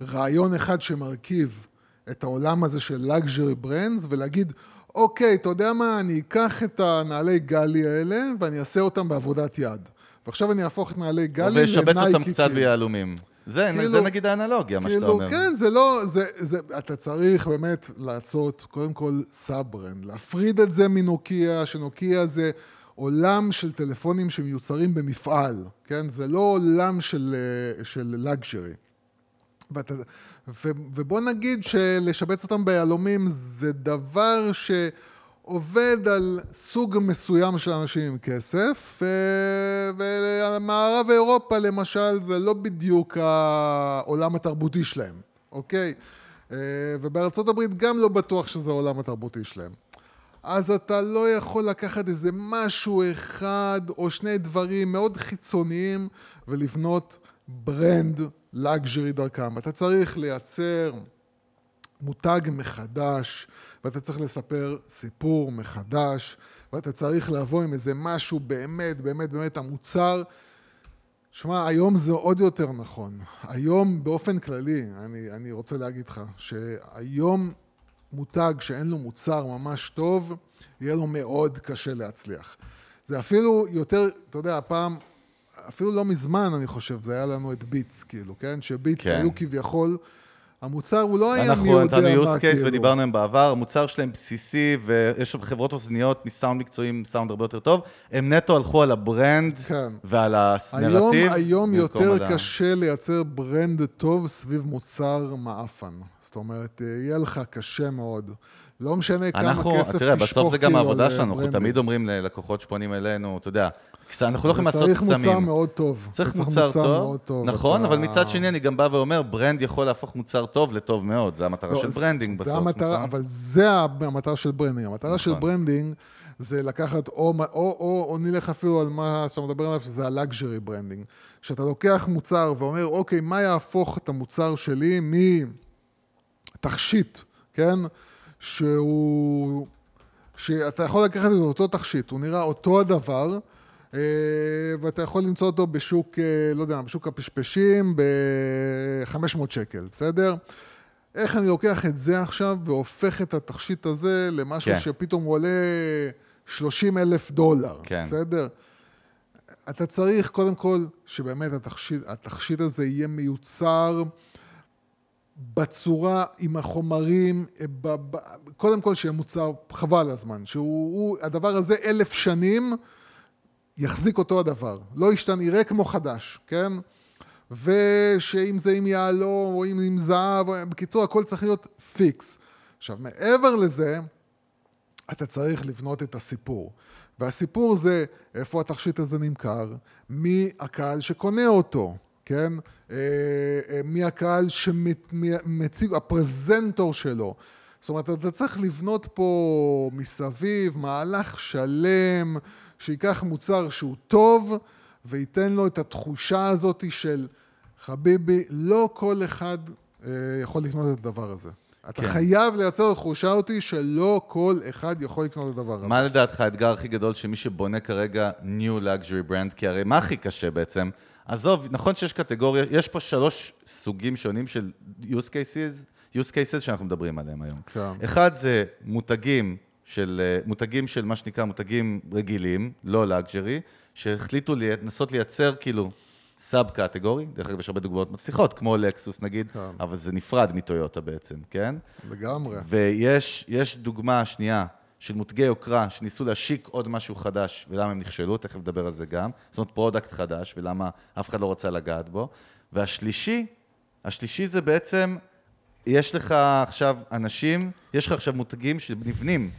רעיון אחד שמרכיב את העולם הזה של luxury brands ולהגיד, אוקיי, אתה יודע מה, אני אקח את הנעלי גלי האלה ואני אעשה אותם בעבודת יד. ועכשיו אני אהפוך את נעלי גלי לנייקי. וישבץ אותם קצת כאילו. ביהלומים. זה, כאילו- זה נגיד האנלוגיה, מה שאתה כאילו, אומר. כן, זה לא, זה, זה, אתה צריך באמת לעשות, קודם כל, sub-brand, להפריד את זה מנוקיה, שנוקיה זה עולם של טלפונים שמיוצרים במפעל, כן? זה לא עולם של, אה, של luxury. ואתה, ו, ובוא נגיד שלשבץ אותם ביהלומים זה דבר שעובד על סוג מסוים של אנשים עם כסף, ומערב אירופה למשל זה לא בדיוק העולם התרבותי שלהם, אוקיי? אה, ובארצות הברית גם לא בטוח שזה העולם התרבותי שלהם. אז אתה לא יכול לקחת איזה משהו אחד או שני דברים מאוד חיצוניים ולבנות ברנד לגז'רי דרכם. אתה צריך לייצר מותג מחדש, ואתה צריך לספר סיפור מחדש, ואתה צריך לבוא עם איזה משהו באמת, באמת, באמת המוצר. שמע, היום זה עוד יותר נכון. היום באופן כללי, אני, אני רוצה להגיד לך, שהיום מותג שאין לו מוצר ממש טוב, יהיה לו מאוד קשה להצליח. זה אפילו יותר, אתה יודע, הפעם, אפילו לא מזמן, אני חושב, זה היה לנו את ביטס, כאילו, כן? שביטס כן. היו כביכול, המוצר הוא לא היה מי אנחנו יודע נתנו מה, use case כאילו. ודיברנו עליהם בעבר, המוצר שלהם בסיסי, ויש שם חברות אוזניות מסאונד מקצועי, סאונד הרבה יותר טוב, הם נטו הלכו על ה brand כן. ועל היום, הנרטיב. היום במקום יותר על ה- קשה לייצר brand טוב סביב מוצר מעפן. זאת אומרת, יהיה לך קשה מאוד. לא משנה כמה אנחנו, כסף תראה, תשפוך בסוף זה גם כאילו העבודה על, שלנו, אנחנו brandים. תמיד אומרים ללקוחות שפונים אלינו, אתה יודע, אנחנו לא יכולים לעשות צריך קסמים. מוצר מאוד טוב. צריך מוצר טוב. נכון, אבל מצד שני אני גם בא ואומר, brand יכול להפוך מוצר טוב לטוב מאוד, זה המטרה לא, של branding בסוף, נכון? אבל זה המטרה של branding. המטרה של נכון. branding זה לקחת, או, או, או, או נלך אפילו על מה שאתה מדבר עליו, שזה ה luxury branding. שאתה לוקח מוצר ואומר, אוקיי, מה יהפוך את המוצר שלי מתכשיט, כן? שהוא... שאתה יכול לקחת את אותו תכשיט, הוא נראה אותו הדבר, ואתה יכול למצוא אותו בשוק, אה, לא יודע, בשוק הפשפשים ב-500 שקל, בסדר? איך אני לוקח את זה עכשיו והופך את התכשיט הזה למשהו כן. שפתאום הוא עולה 30 אלף דולר, כן. בסדר? אתה צריך קודם כל שבאמת התכשיט, התכשיט הזה יהיה מיוצר בצורה, עם החומרים, ב, ב, קודם כל שיהיה מוצר חבל הזמן, שהוא, הוא, הדבר הזה אלף שנים יחזיק אותו הדבר, לא ישתנה, יראה כמו חדש, כן? ושאם זה עם יהלום או אם עם זהב, או- בקיצור הכל צריך להיות פיקס. עכשיו מעבר לזה, אתה צריך לבנות את הסיפור. והסיפור זה איפה התכשיט הזה נמכר, מי הקהל שקונה אותו, כן? אה, אה, מי הקהל שמציג, הפרזנטור שלו. זאת אומרת, אתה צריך לבנות פה מסביב מהלך שלם, שייקח מוצר שהוא טוב, וייתן לו את התחושה הזאת של חביבי, לא כל אחד אה, יכול לקנות את הדבר הזה. אתה כן. חייב לייצר את התחושה אותי שלא כל אחד יכול לקנות את הדבר הזה. מה לדעתך האתגר הכי גדול של מי שבונה כרגע New Luxury Brand? כי הרי מה הכי קשה בעצם? עזוב, נכון שיש קטגוריה, יש פה שלוש סוגים שונים של use cases, use cases שאנחנו מדברים עליהם היום. כן. אחד זה מותגים של, אה, מותגים של מה שנקרא מותגים רגילים, לא luxury, שהחליטו לנסות לייצר כאילו sub category, דרך אגב, יש הרבה דוגמאות מצליחות, כמו לקסוס נגיד, כן. אבל זה נפרד מטויוטה בעצם, כן? לגמרי. ויש יש דוגמה שנייה של מותגי יוקרה שניסו להשיק עוד משהו חדש, ולמה הם נכשלו, תכף נדבר על זה גם. זאת אומרת, product חדש, ולמה אף אחד לא רצה לגעת בו. והשלישי, השלישי זה בעצם, יש לך עכשיו אנשים, יש לך עכשיו מותגים שנבנים.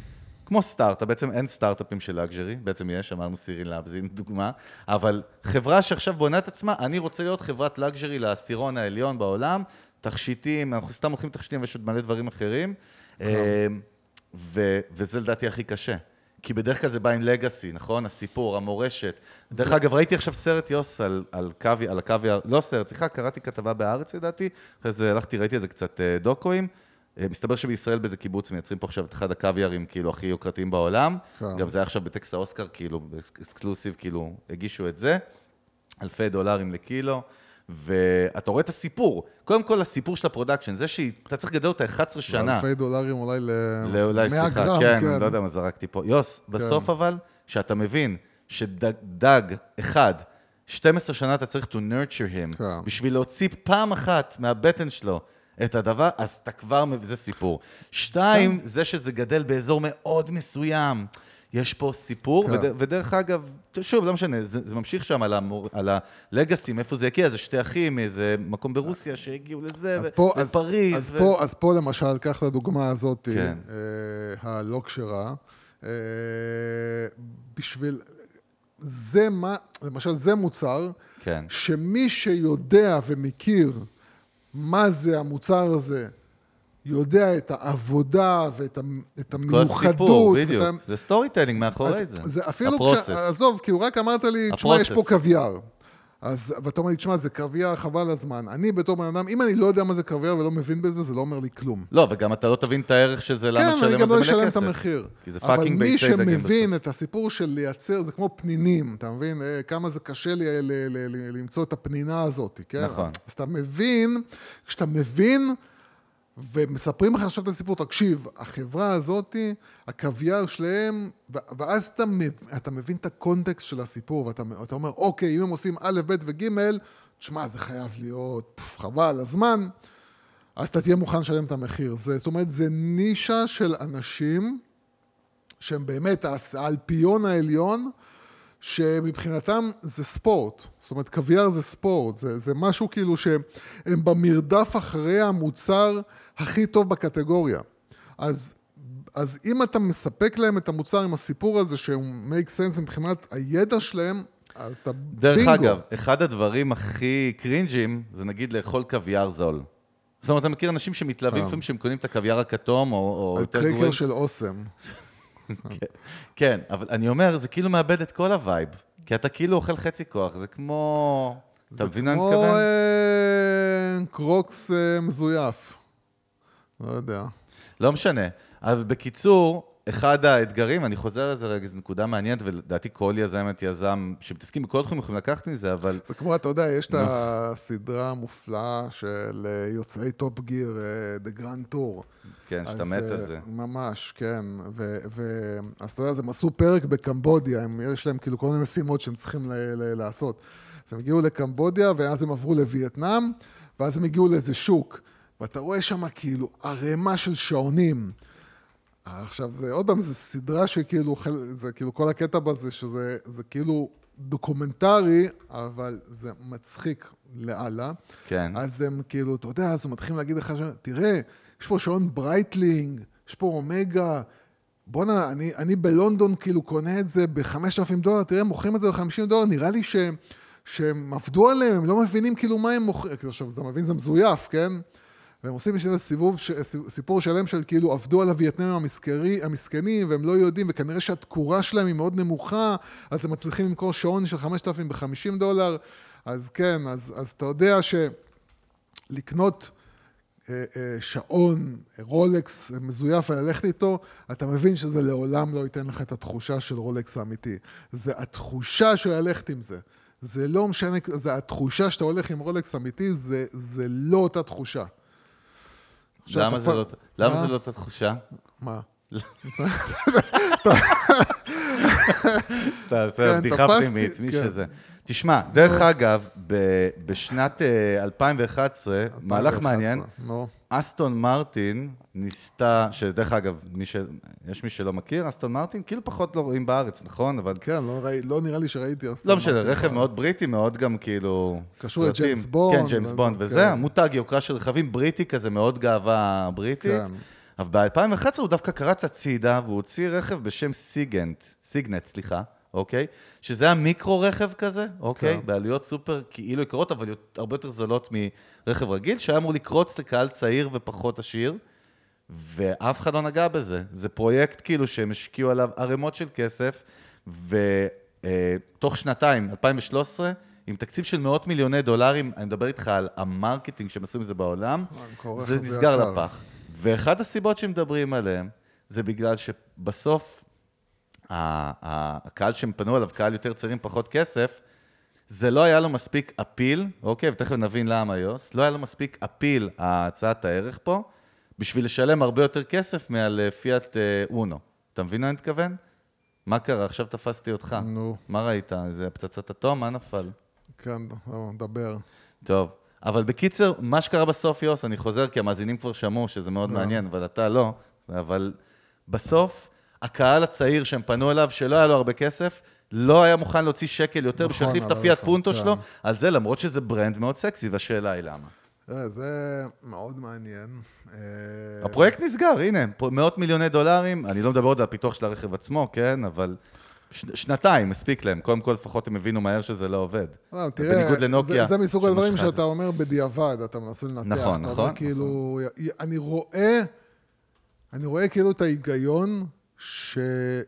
כמו סטארט-אפ, בעצם אין סטארט-אפים של לאגז'רי, בעצם יש, אמרנו סירי לאבס, הנה דוגמה, אבל חברה שעכשיו בונה את עצמה, אני רוצה להיות חברת לאגז'רי לעשירון העליון בעולם, תכשיטים, אנחנו סתם הולכים תכשיטים ויש עוד מלא דברים אחרים, אה, ו- וזה לדעתי הכי קשה. כי בדרך כלל זה בא עם לגאסי, נכון? הסיפור, המורשת. דרך אגב, ראיתי עכשיו סרט יוס על, על, קווי, על הקוויאר, לא סרט, סליחה, קראתי כתבה בהארץ לדעתי, אחרי זה הלכתי, ראיתי איזה קצת אה, דוקואים. אה, מסתבר שבישראל באיזה קיבוץ מייצרים פה עכשיו את אחד הקוויארים, כאילו, הכי יוקרתיים בעולם. כן. גם זה היה עכשיו בטקס האוסקר, כאילו, exclusive, כאילו, הגישו את זה. אלפי דולרים לקילו. ואתה רואה את הסיפור. קודם כל, הסיפור של ה production, זה שאתה צריך לגדל אותה 11 שנה. אלפי דולרים אולי ל... לאולי, 100 סליחה, גרם, כן, אני לא יודע מה זרקתי פה. יוס, בסוף אבל, שאתה מבין שדג אחד, 12 שנה אתה צריך to nurture him, כן. בשביל להוציא פעם אחת מהבטן שלו את הדבר, אז אתה כבר, זה סיפור. שתיים, כן. זה שזה גדל באזור מאוד מסוים. יש פה סיפור, כן. וד, ודרך אגב, שוב, לא משנה, זה, זה ממשיך שם על, המור, על הלגאסי, מאיפה זה הגיע, זה שתי אחים מאיזה מקום ברוסיה שהגיעו לזה, אז ו- פה, אז, לפריז. אז, ו... פה, אז פה למשל, קח לדוגמה הזאת, כן. אה, הלא כשרה, אה, בשביל, זה מה, למשל, זה מוצר, כן. שמי שיודע ומכיר מה זה המוצר הזה, יודע את העבודה ואת את כל המיוחדות. הסיפור, ואת בדיוק. ה- זה storytelling מאחורי זה. זה אפילו, ה process. כש, עזוב, כאילו רק אמרת לי, תשמע, יש פה. קוויאר. אז, ואתה אומר לי, תשמע, זה קוויאר, חבל הזמן. אני בתור בן אדם, אם אני לא יודע מה זה קוויאר ולא מבין בזה, זה לא אומר לי כלום. לא, וגם אתה לא תבין את הערך של זה, למה כן, לשלם אני על גם זה לא מלא אשלם את כסף. המחיר. כי זה אבל fucking מי ביצי דגים שמבין את הסיפור של לייצר, זה כמו פנינים, אתה מבין? אה, כמה זה קשה לי ל- ל- ל- למצוא את הפנינה הזאת, כן? נכון. אז אתה מבין, כשאתה מבין, ומספרים לך עכשיו את הסיפור, תקשיב, החברה הזאת, הקוויאר שלהם, ואז אתה, אתה מבין את ה context של הסיפור, ואתה אתה אומר, אוקיי, אם הם עושים א', ב' וג', תשמע, זה חייב להיות, פף, חבל, הזמן. אז אתה תהיה מוכן לשלם את המחיר. זה, זאת אומרת, זה נישה של אנשים שהם באמת האלפיון העליון, שמבחינתם זה ספורט. זאת אומרת, קוויאר זה ספורט, זה, זה משהו כאילו שהם במרדף אחרי המוצר הכי טוב בקטגוריה. אז, אז אם אתה מספק להם את המוצר עם הסיפור הזה, שהוא make sense מבחינת הידע שלהם, אז אתה דרך בינגו. אגב, אחד הדברים הכי קרינג'ים, זה נגיד לאכול קוויאר זול. זאת אומרת, אתה מכיר אנשים שמתלהבים אה. לפעמים שהם קונים את הקוויאר הכתום, או, או על יותר גרועים. של אוסם. כן, אבל אני אומר, זה כאילו מאבד את כל ה vibe. כי אתה כאילו אוכל חצי כוח, זה כמו... אתה מבין מה אני כמו מתכוון? אה, קרוקס אה, מזויף. לא יודע. לא משנה. אבל בקיצור, אחד האתגרים, אני חוזר על זה רגע, זו נקודה מעניינת, ולדעתי כל יזמת, יזם, שמתעסקים בכל תחום יכולים לקחת מזה, אבל זה כמו, אתה יודע, יש את הסדרה המופלאה של אה, יוצאי Top Gear, אה, The Grand Tour. כן, שאתה מת אה, על זה. ממש, כן. אז אתה יודע, הם עשו פרק בקמבודיה, הם, יש להם כאילו כל מיני משימות שהם צריכים ל, ל, לעשות. אז הם הגיעו לקמבודיה, ואז הם עברו לווייטנאם, ואז הם הגיעו לאיזה שוק. ואתה רואה שם כאילו ערימה של שעונים. עכשיו, זה עוד פעם, זו סדרה שכאילו, זה כאילו כל הקטע בזה, שזה זה כאילו דוקומנטרי, אבל זה מצחיק לאללה. כן. אז הם כאילו, אתה יודע, אז הם מתחילים להגיד לך, תראה, יש פה שעון ברייטלינג, יש פה אומגה, בואנה, אני, אני בלונדון כאילו קונה את זה ב-5,000 דולר, תראה, הם מוכרים את זה ב-50 דולר, נראה לי ש, שהם עבדו עליהם, הם לא מבינים כאילו מה הם מוכרים, כאילו, עכשיו, אתה מבין, זה מזויף, כן? והם עושים בשביל סיבוב, ש- סיפור שלם של כאילו עבדו על הווייטנאים המסקרי, המסכנים, והם לא יודעים, וכנראה שהתקורה שלהם היא מאוד נמוכה, אז הם מצליחים למכור שעון של 5,000 ב-50 דולר, אז כן, אז, אז אתה יודע שלקנות אה, אה, שעון, רולקס מזויף וללכת איתו, אתה מבין שזה לעולם לא ייתן לך את התחושה של רולקס האמיתי. זה התחושה של ללכת עם זה. זה לא משנה, זה התחושה שאתה הולך עם רולקס אמיתי, זה, זה לא אותה תחושה. למה לא-? זה לא אותה תחושה? מה? סתם, כן, בסדר, בדיחה פנימית, מי כן. שזה. תשמע, דרך אגב, בשנת אה, 2011, מהלך 2011, מעניין. אסטון מרטין ניסתה, שדרך אגב. יש מי שלא מכיר, אסטון מרטין, כאילו פחות לא רואים בארץ, נכון? אבל כן, לא, לא נראה לי שראיתי. אז לא משנה, רכב. מאוד בריטי, מאוד גם כאילו... קשור. לג'יימס בונד, כן, ג'יימס בונד כן. וזה, מותג יוקרה של רכבים בריטי כזה, מאוד גאווה בריטית. כן. אבל ב-2011 הוא דווקא קרץ הצידה, והוא הוציא רכב בשם סיגנט, סיגנט, סליחה, אוקיי? שזה היה מיקרו רכב כזה, אוקיי? כן. בעלויות סופר כאילו יקרות, אבל הרבה יותר זולות מרכב רגיל, שהיה אמור לקרוץ לקהל צעיר ופחות עשיר. ואף אחד לא נגע בזה. זה פרויקט כאילו שהם השקיעו עליו ערימות של כסף, ותוך שנתיים, 2013, עם תקציב של מאות מיליוני דולרים, אני מדבר איתך על ה marketing שהם עשו מזה בעולם, כל זה נסגר. לפח. ואחת הסיבות שמדברים עליהם, זה בגלל שבסוף, הקהל שהם פנו אליו, קהל יותר צעירים, פחות כסף, זה לא היה לו מספיק appeal, אוקיי, ותכף נבין למה יוס, לא היה לו מספיק appeal, הצעת הערך פה, בשביל לשלם הרבה יותר כסף מעל אה, פיאט אה, אונו. אתה מבין מה אני מתכוון? מה קרה? עכשיו תפסתי אותך. נו. מה ראית? זה פצצת אטום? מה נפל? כן, דבר. טוב. אבל בקיצר, מה שקרה בסוף, יוס, אני חוזר, כי המאזינים כבר שמעו שזה מאוד מעניין, אבל אתה לא. אבל בסוף, הקהל הצעיר שהם פנו אליו, שלא היה לו הרבה כסף, לא היה מוכן להוציא שקל יותר בשביל נכון, להחליף את הפיאט הרכב, פונטו כן. שלו, על זה, למרות שזה ברנד מאוד סקסי, והשאלה היא למה. תראה, זה מאוד מעניין. אה, הפרויקט נסגר, הנה, מאות מיליוני דולרים, אני לא מדבר עוד על הפיתוח של הרכב עצמו, כן, אבל שנתיים מספיק להם. קודם כל, לפחות הם הבינו מהר שזה לא עובד. לא, תראה, בניגוד לנוקיה, זה, זה מסוג הדברים. שאתה אומר בדיעבד, אתה מנסה לנתח. נכון, נכון, אומר, כאילו, אני רואה, אני רואה כאילו את ההיגיון ש,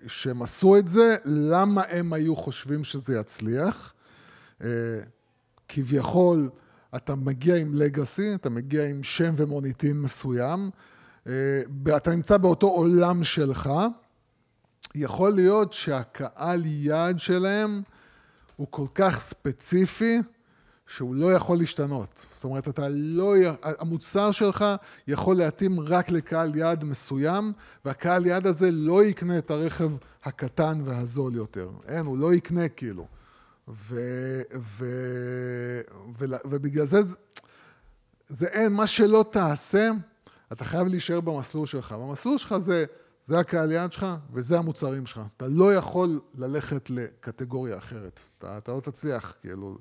שהם עשו את זה, למה הם היו חושבים שזה יצליח. אה, כביכול, אתה מגיע עם לגאסי, אתה מגיע עם שם ומוניטין מסוים, אה, אתה נמצא באותו עולם שלך, יכול להיות שהקהל יעד שלהם הוא כל כך ספציפי, שהוא לא יכול להשתנות. זאת אומרת, אתה לא... המוצר שלך יכול להתאים רק לקהל יעד מסוים, והקהל יעד הזה לא יקנה את הרכב הקטן והזול יותר. אין, הוא לא יקנה כאילו. ו... ו... ו... ובגלל זה- זה אין, מה שלא תעשה, אתה חייב להישאר במסלול שלך. במסלול שלך זה, זה הקהל יעד שלך וזה המוצרים שלך. אתה לא יכול ללכת לקטגוריה אחרת. אתה, אתה לא תצליח, כאילו.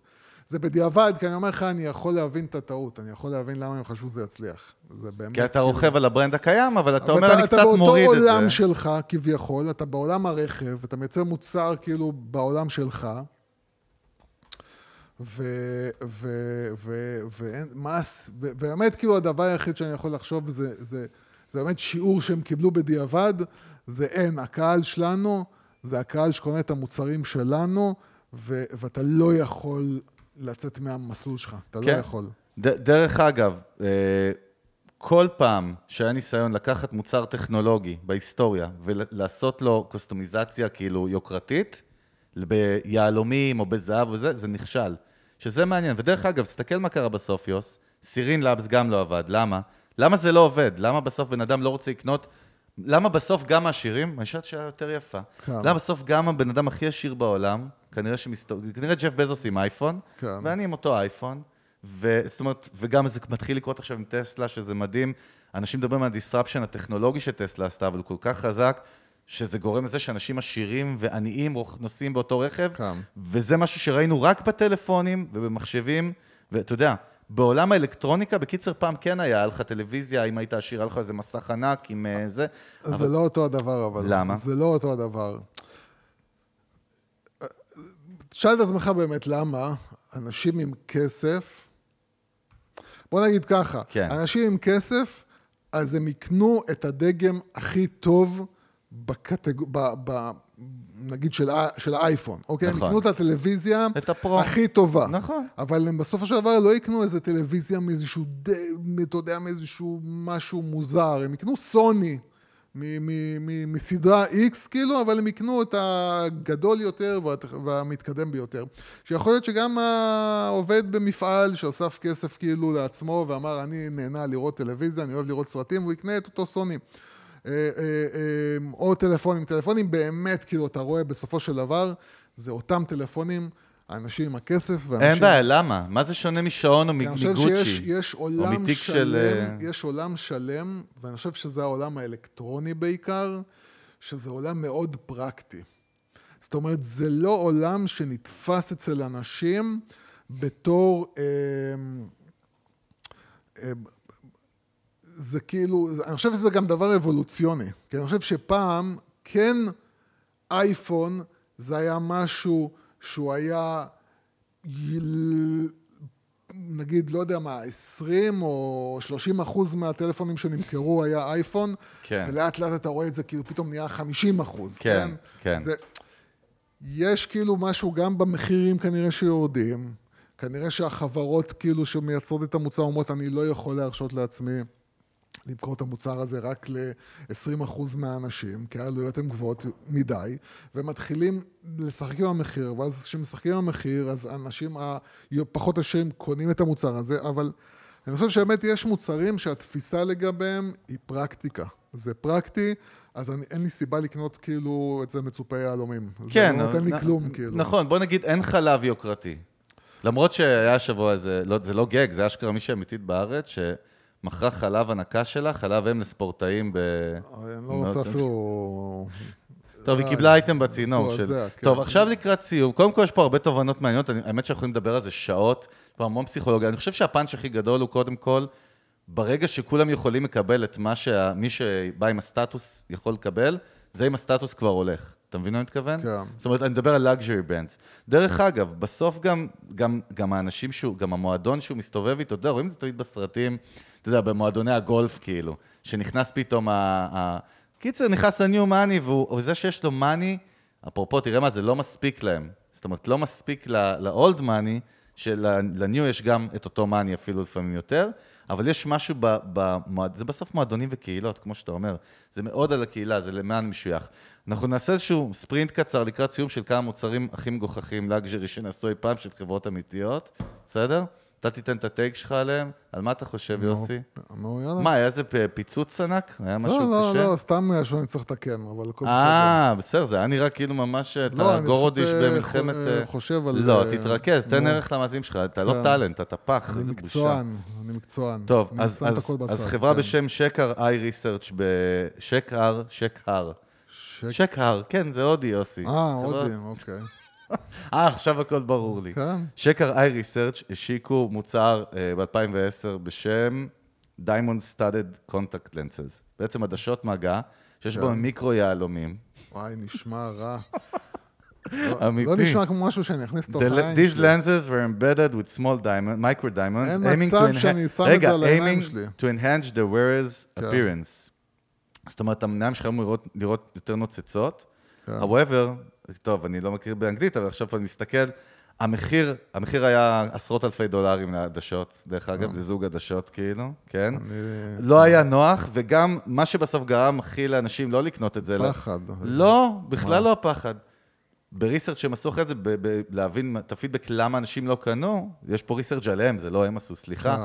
זה בדיעבד, כי אני אומר לך, אני יכול להבין את הטעות, אני יכול להבין למה הם חשבו שזה יצליח. זה באמת... כי אתה כאילו- רוכב על ה brand הקיים, אבל אתה אבל אומר, אני אתה קצת מוריד את באותו זה. עולם שלך, כביכול, אתה בעולם הרכב, אתה מייצר מוצר כאילו בעולם שלך, ו... ו... ו... ואין... ו... ובאמת, כאילו, הדבר היחיד שאני יכול לחשוב זה, זה, זה באמת שיעור שהם קיבלו בדיעבד, זה אין, הקהל שלנו, זה הקהל שקונה את המוצרים שלנו, ו... ואתה לא יכול לצאת מהמסלול שלך, אתה לא כן. יכול. ד- דרך אגב, אה, כל פעם שהיה ניסיון לקחת מוצר טכנולוגי בהיסטוריה ולעשות לו קוסטומיזציה כאילו יוקרתית, ביהלומים או בזהב וזה, זה נכשל. שזה מעניין. ודרך אגב, תסתכל מה קרה בסוף, יוס. סירין לאבס גם לא עבד. למה? למה זה לא עובד? למה בסוף בן אדם לא רוצה לקנות... למה בסוף גם העשירים, אני שואלת שאלה יותר יפה, כן. למה בסוף גם הבן אדם הכי עשיר בעולם, כנראה שמסתובב, כנראה ג'ף בזוס עם אייפון, כן. ואני עם אותו אייפון, וזאת אומרת, וגם זה מתחיל לקרות עכשיו עם טסלה, שזה מדהים. אנשים מדברים על הדיסרפשן הטכנולוגי שטסלה עשתה, אבל הוא כל כך חזק, שזה גורם לזה שאנשים עשירים ועניים נוסעים באותו רכב, כן. וזה משהו שראינו רק בטלפונים ובמחשבים, ואתה יודע, בעולם האלקטרוניקה, בקיצר, פעם כן היה, היה לך טלוויזיה, אם היית עשיר, היה לך איזה מסך ענק עם אה, זה. זה לא אותו הדבר, אבל. למה? זה לא אותו הדבר. תשאל את עצמך באמת למה אנשים עם כסף, בוא נגיד ככה, כן. אנשים עם כסף, אז הם יקנו את הדגם הכי טוב בקטג... ב... ב... נגיד של, של האייפון, אוקיי? נכון. הם יקנו את הטלוויזיה את הפרו. הכי טובה. נכון. אבל הם בסופו של דבר לא יקנו איזה טלוויזיה מאיזשהו, ד... אתה יודע, מאיזשהו משהו מוזר. הם יקנו סוני מ- מ- מ- מסדרה X, כאילו, אבל הם יקנו את הגדול יותר והמתקדם ביותר. שיכול להיות שגם העובד במפעל שאסף כסף כאילו לעצמו ואמר, אני נהנה לראות טלוויזיה, אני אוהב לראות סרטים, והוא יקנה את אותו סוני. אה, אה, אה, או טלפונים. טלפונים באמת, כאילו, אתה רואה בסופו של דבר, זה אותם טלפונים, האנשים עם הכסף ואנשים... אין בעיה, למה? מה זה שונה משעון או כי אני חושב שיש מגוצ'י? עולם שלם, של... יש עולם שלם, ואני חושב שזה העולם האלקטרוני בעיקר, שזה עולם מאוד פרקטי. זאת אומרת, זה לא עולם שנתפס אצל אנשים בתור... אה, אה, זה כאילו, אני חושב שזה גם דבר אבולוציוני. כי אני חושב שפעם, כן, אייפון זה היה משהו שהוא היה, נגיד, לא יודע מה, 20 או 30 אחוז מהטלפונים שנמכרו היה אייפון, כן. ולאט לאט אתה רואה את זה כאילו פתאום נהיה 50 אחוז, כן, כן? כן. זה, יש כאילו משהו גם במחירים כנראה שיורדים, כנראה שהחברות כאילו שמייצרות את המוצר אומרות, אני לא יכול להרשות לעצמי למכור את המוצר הזה רק ל-20% מהאנשים, כי העלויות הן גבוהות מדי, ומתחילים לשחק עם המחיר, ואז כשמשחקים עם המחיר, אז אנשים הפחות עשירים קונים את המוצר הזה, אבל אני חושב שבאמת יש מוצרים שהתפיסה לגביהם היא פרקטיקה. זה פרקטי, אז אני, אין לי סיבה לקנות כאילו את זה מצופה יהלומים. כן, זה לא נותן לי כלום, כאילו. נכון, בוא נגיד, אין חלב יוקרתי. למרות שהיה השבוע איזה, לא, זה לא גג, זה אשכרה מישהי אמיתית בארץ, שמכרה חלב הנקה שלה, חלב אם לספורטאים ב... אני לא רוצה אפילו... טוב, היא די, קיבלה אייטם בצינור של... כן. טוב, עכשיו לקראת סיום. קודם כל, יש פה הרבה תובנות מעניינות, האמת שאנחנו יכולים לדבר על זה שעות, יש פה המון פסיכולוגיה. אני חושב שהפאנץ' הכי גדול הוא קודם כל, ברגע שכולם יכולים לקבל את מה שמי שבא עם הסטטוס יכול לקבל, זה אם הסטטוס כבר הולך. אתה מבין מה אני מתכוון? כן. זאת אומרת, אני מדבר על luxury bands. דרך אגב, בסוף גם, גם, גם האנשים שהוא, גם המועדון שהוא מסתובב איתו, אתה יודע, רואים את זה תמיד בסרטים, אתה יודע, במועדוני הגולף כאילו, שנכנס פתאום ה... ה... קיצר, נכנס לניו מאני, והוא, וזה שיש לו מאני, אפרופו, תראה מה, זה לא מספיק להם. זאת אומרת, לא מספיק ל-old money, שלניו יש גם את אותו מאני אפילו לפעמים יותר, אבל יש משהו במועד... זה בסוף מועדונים וקהילות, כמו שאתה אומר. זה מאוד על הקהילה, זה למען משוייך. אנחנו נעשה איזשהו ספרינט קצר לקראת סיום של כמה מוצרים הכי מגוחכים, לאגז'רי, שנעשו אי פעם של חברות אמיתיות, בסדר? אתה תיתן את הטייק שלך עליהם, על מה אתה חושב, יוסי? מה, היה איזה פיצוץ ענק? היה משהו לא, לא, קשה? לא, סתם משהו אני צריך לתקן, אבל הכל בסדר. אה, בסדר, זה היה נראה כאילו ממש, לא, אתה אני גורודיש אה, במלחמת... חו- אה, אה, חושב על, לא, אה, תתרכז, תן. ערך למאזינים שלך, אתה לא כן. טאלנט, אתה פח, אני איזה בושה. מקצוען, אני מקצוען. טוב, אני אז, חברה כן. בשם שקר איי ריסרצ' בשקהר, שקהר. שק- שקהר, כן, זה הודי, יוסי. אה, הודי, אוקיי. אה, עכשיו הכל ברור לי. כן. שקר איי ריסרצ' השיקו מוצר אה, ב-2010 בשם Diamond Studded Contact Lenses. בעצם עדשות מגע, שיש כן. בהם מיקרו יהלומים. וואי, נשמע רע. לא- אמיתי. לא נשמע כמו משהו שאני אכניס לתוך The- העין These שלי. lenses were embedded with small diamond, micro diamonds, אין מצב שאני שם את רגע, זה על העיניים aiming שלי. to enhance the wearer's כן. appearance. זאת אומרת, העיניים שלך אמורים לראות, לראות יותר נוצצות. כן. however, טוב, אני לא מכיר באנגלית, אבל עכשיו אני מסתכל, המחיר, המחיר היה עשרות אלפי דולרים לעדשות, דרך אגב, לזוג עדשות כאילו, כן? אה. אני- לא היה נוח, וגם מה שבסוף גרם הכי לאנשים לא לקנות את זה. פחד. לא, בכלל לא הפחד. בריסרצ' שהם עשו אחרי זה, ב- ב- להבין את הפידבק למה אנשים לא קנו, יש פה ריסרצ' עליהם, זה לא הם עשו, סליחה.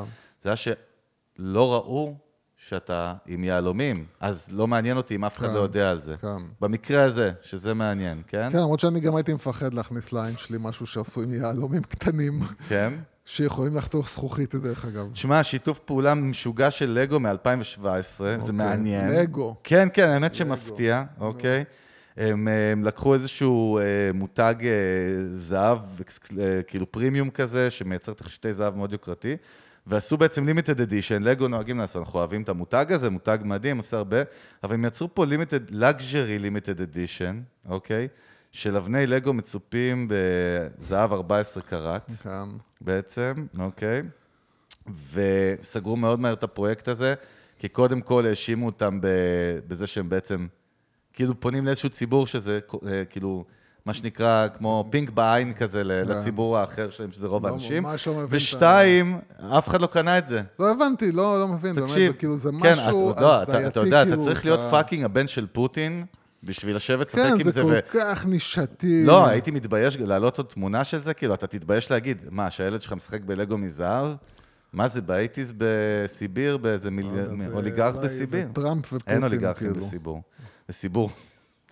זה היה שלא ראו שאתה עם יהלומים, אז לא מעניין אותי אם אף אחד כן, לא יודע על זה. כן. במקרה הזה, שזה מעניין, כן? כן, למרות שאני גם הייתי מפחד להכניס לעין שלי משהו שעשוי מיהלומים קטנים, כן. *laughs* שיכולים לחתוך זכוכית, דרך אגב. תשמע, שיתוף פעולה משוגע של לגו מ-2017, זה אוקיי. מעניין. לגו. כן, כן, האמת שמפתיע, אוקיי. הם, הם לקחו איזשהו אה, מותג אה, זהב, אה, כאילו פרימיום כזה, שמייצר תכשיטי זהב מאוד יוקרתי, ועשו בעצם לימיטד אדישן, לגו נוהגים לעשות, אנחנו אוהבים את המותג הזה, מותג מדהים, עושה הרבה, אבל הם יצרו פה לימיטד, luxury לימיטד אדישן, אוקיי? של אבני לגו מצופים בזהב 14 קראט. בעצם, אוקיי? וסגרו מאוד מהר את הפרויקט הזה, כי קודם כל האשימו אותם בזה שהם בעצם, כאילו פונים לאיזשהו ציבור שזה אה, כאילו, מה שנקרא, כמו פינק בעין כזה ל- לציבור האחר שלהם, שזה רוב לא, האנשים. ממש לא מבין ושתיים, אף אחד לא קנה את זה. לא הבנתי, לא, לא מבין, באמת, תקשיב, זה כאילו, זה כן, משהו אתה, לא, אתה, הזייתי, אתה יודע, אתה כאילו, צריך להיות fucking הבן של פוטין, בשביל לשבת לשחק כן, עם זה זה. כל ו- כך נישתי. לא, הייתי מתבייש להעלות עוד תמונה של זה, כאילו, אתה תתבייש להגיד, מה, שהילד שלך משחק בלגו מזהב? מה זה, באייטיז בסיביר, באיזה מיל... לא יודע, זה אוליגרך אולי בסיביר? טראמפ ופוטין, אין אוליגרכים כאילו. בסיבור. בסיבור.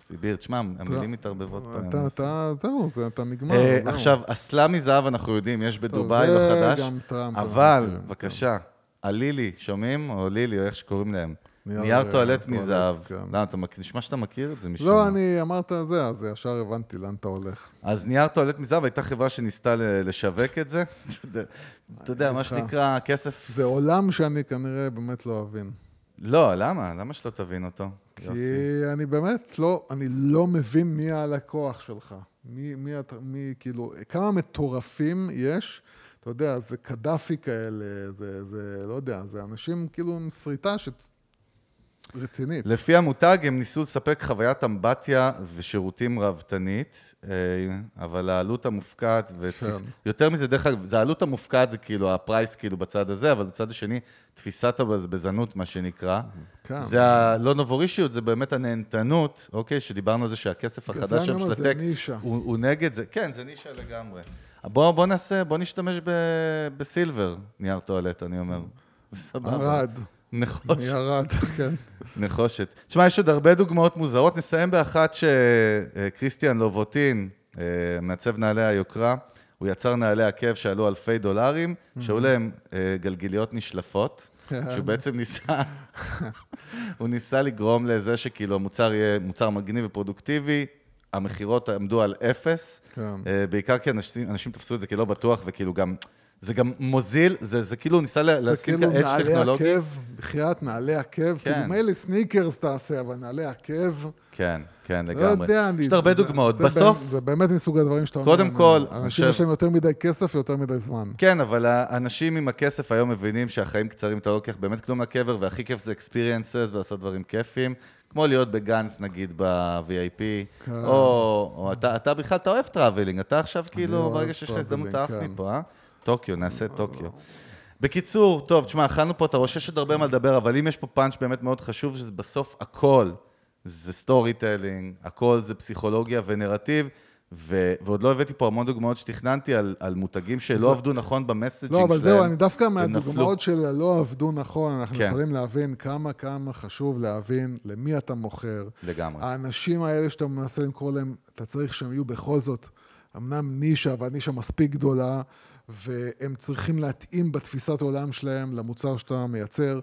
סיביר, תשמע, המילים מתערבבות אתה. אתה, זהו, זה, אתה נגמר. אה. עכשיו, אסלה מזהב אנחנו יודעים, יש בדובאי זה בחדש, גם טראמפ, אבל, מכירים, בבקשה, הלילי, שומעים? או לילי, או איך שקוראים להם. נייר, אה, טואלט מזהב. כן. למה, אתה נשמע שאתה מכיר את זה משום לא. אני אמרת זה, אז ישר הבנתי לאן אתה הולך. אז נייר טואלט מזהב הייתה חברה שניסתה לשווק את זה. *laughs* אתה יודע, מה. שנקרא, כסף... זה עולם שאני כנראה באמת לא אבין. לא, למה? למה שלא תבין אותו? כי יוסי? אני באמת לא, אני לא מבין מי הלקוח שלך. מי, מי, מי, כאילו, כמה מטורפים יש, אתה יודע, זה קדאפי כאלה, זה, זה, לא יודע, זה אנשים כאילו עם שריטה שצ... רצינית. לפי המותג, הם ניסו לספק חוויית אמבטיה ושירותים ראוותנית, אה, אבל העלות המופקעת. כן. יותר מזה, דרך אגב, זה העלות המופקעת, זה כאילו הפרייס כאילו בצד הזה, אבל בצד השני, תפיסת הבזבזנות, מה שנקרא. כן. זה הלא נובורישיות, זה באמת הנהנתנות, אוקיי? שדיברנו על זה שהכסף החדש שם נישה. הוא, הוא נגד זה. כן, זה נישה לגמרי. בוא, בוא נעשה, בוא נשתמש ב, בסילבר, נייר טואלט, אני אומר. סבבה. ערד, נחוש. מערד, כן. נחושת. תשמע, יש עוד הרבה דוגמאות מוזרות. נסיים באחת שקריסטיאן לובוטין, אה, מעצב נעלי היוקרה, הוא יצר נעלי עקב שעלו אלפי דולרים, שהיו להם אה, גלגיליות נשלפות, שהוא בעצם ניסה, *laughs* הוא ניסה לגרום לזה שכאילו המוצר יהיה מוצר מגניב ופרודוקטיבי. המכירות עמדו על אפס, כן. אה, בעיקר כי אנשים, אנשים תפסו את זה כלא בטוח, וכאילו גם, זה גם מוזיל, זה, זה כאילו ניסה לה- זה להשיג כאילו אדג' נעלי טכנולוגי. עקב, בחייאת נעלי עקב, כן. כאילו מילא סניקרס תעשה, אבל נעלי עקב, כן, כן, לא לגמרי. יודע, אני... יש הרבה זה- דוגמאות. זה בסוף, זה באמת מסוג הדברים שאתה אומר. קודם כל, אנשים חושב- יש להם יותר מדי כסף ויותר מדי זמן. כן, אבל האנשים עם הכסף היום מבינים שהחיים קצרים, אתה לא לוקח באמת כלום מהקבר, והכי כיף זה experiences ולעשות דברים כיפיים. כמו להיות בגנץ, נגיד, ב-VIP, כן. או, או אתה, אתה בכלל, אתה אוהב traveling, אתה עכשיו כאילו, אוהב ברגע שיש לך הזדמנות, אתה עף כן. מפה, אה? טוקיו, נעשה טוקיו. בקיצור, טוב, תשמע, אכלנו פה את הראש, יש עוד הרבה מה לדבר, אבל אם יש פה פאנץ' באמת מאוד חשוב, שזה בסוף הכל זה storytelling, הכל זה פסיכולוגיה ונרטיב, ו- ועוד לא הבאתי פה המון דוגמאות שתכננתי על, על מותגים שלא עבדו נכון ב messaging שלהם. לא, אבל זהו, אני דווקא. מהדוגמאות של לא עבדו נכון, אנחנו כן. יכולים להבין כמה כמה חשוב להבין למי אתה מוכר. לגמרי. האנשים האלה שאתה מנסה למכור להם, אתה צריך שהם יהיו בכל זאת, אמנם נישה, אבל נישה מספיק גדולה, והם צריכים להתאים בתפיסת העולם שלהם למוצר שאתה מייצר.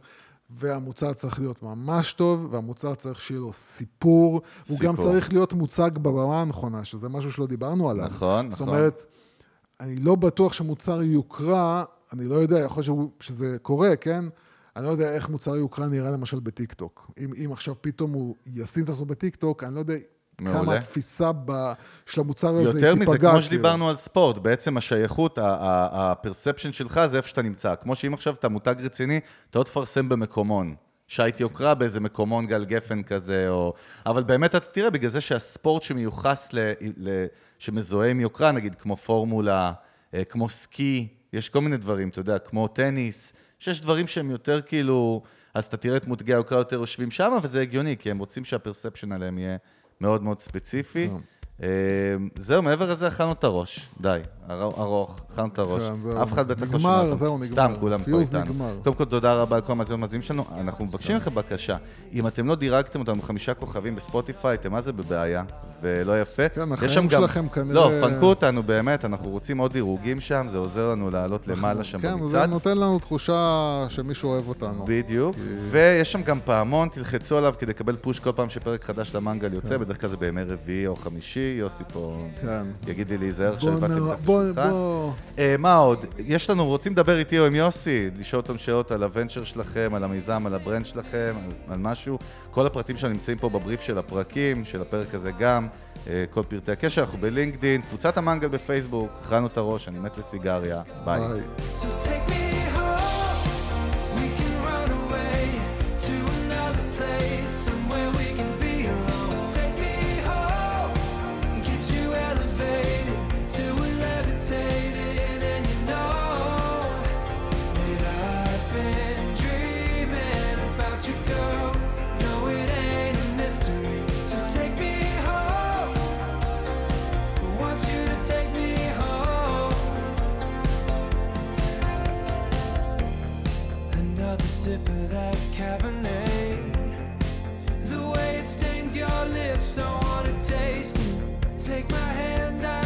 והמוצר צריך להיות ממש טוב, והמוצר צריך שיהיה לו סיפור. הוא גם סיפור. צריך להיות מוצג בבמה הנכונה, שזה משהו שלא דיברנו עליו. נכון, זאת נכון. אומרת, אני לא בטוח שמוצר יוקרה, אני לא יודע, יכול להיות שזה קורה, כן? אני לא יודע איך מוצר יוקרה נראה למשל בטיקטוק. אם, אם עכשיו פתאום הוא ישים את עצמו בטיקטוק, אני לא יודע מעולה. כמה התפיסה ב, של המוצר הזה יותר תיפגע. מזה, כמו כאילו. שדיברנו על ספורט, בעצם השייכות, ה perception שלך זה איפה שאתה נמצא. כמו שאם עכשיו אתה מותג רציני, אתה לא תפרסם במקומון. שייט יוקרה באיזה מקומון גל גפן כזה, או... אבל באמת אתה תראה, בגלל זה שהספורט שמיוחס, ל... ל... שמזוהה עם יוקרה, נגיד כמו פורמולה, אה, כמו סקי, יש כל מיני דברים, אתה יודע, כמו טניס, שיש דברים שהם יותר כאילו... אז אתה תראה את מותגי היוקרה יותר יושבים שם, וזה הגיוני, כי הם רוצים שהפרספשן עליהם יהיה מאוד מאוד ספציפי. אה, זהו, מעבר לזה אכלנו את הראש, די, אר- ארוך, אכלנו את הראש. כן. אף אחד בטח לא שומע אותנו. זהו, נגמר. סתם, כולם פה איתנו. קודם כל, תודה רבה לכל המאזינים והמאזינים שלנו. אנחנו מבקשים לכם בקשה, אם אתם לא דירגתם אותנו חמישה כוכבים בספוטיפיי, אתם מה זה בבעיה, ולא יפה. כן, החיים שלכם כנראה- לא, פנקו אותנו באמת, אנחנו רוצים עוד דירוגים שם, זה עוזר לנו לעלות למעלה שם כן, זה במצעד. נותן לנו תחושה שמישהו אוהב אותנו. בדיוק, ויש שם גם פעמון, תלחצו עליו כדי לקבל פוש כל פעם שפרק חדש למנגל יוצא, בדרך כלל זה בימי רביעי או חמישי, יוסי פה כן. יגיד לי להיזהר בוא שהבאתי נ- מתחת בוא, לשולחן. בוא. מה עוד? יש לנו, רוצים לדבר איתי או עם יוסי, לשאול אותם שאלות על ה venture שלכם, על המיזם, על ה brand שלכם, על, על משהו. כל הפרטים שלנו נמצאים פה בבריף של הפרקים, של הפרק הזה גם. אה, כל פרטי הקשר, אנחנו בלינקדין, קבוצת המנגל בפייסבוק, הכרענו את הראש, אני מת לסיגריה, ביי. ביי. I wanna taste it. Take my hand, I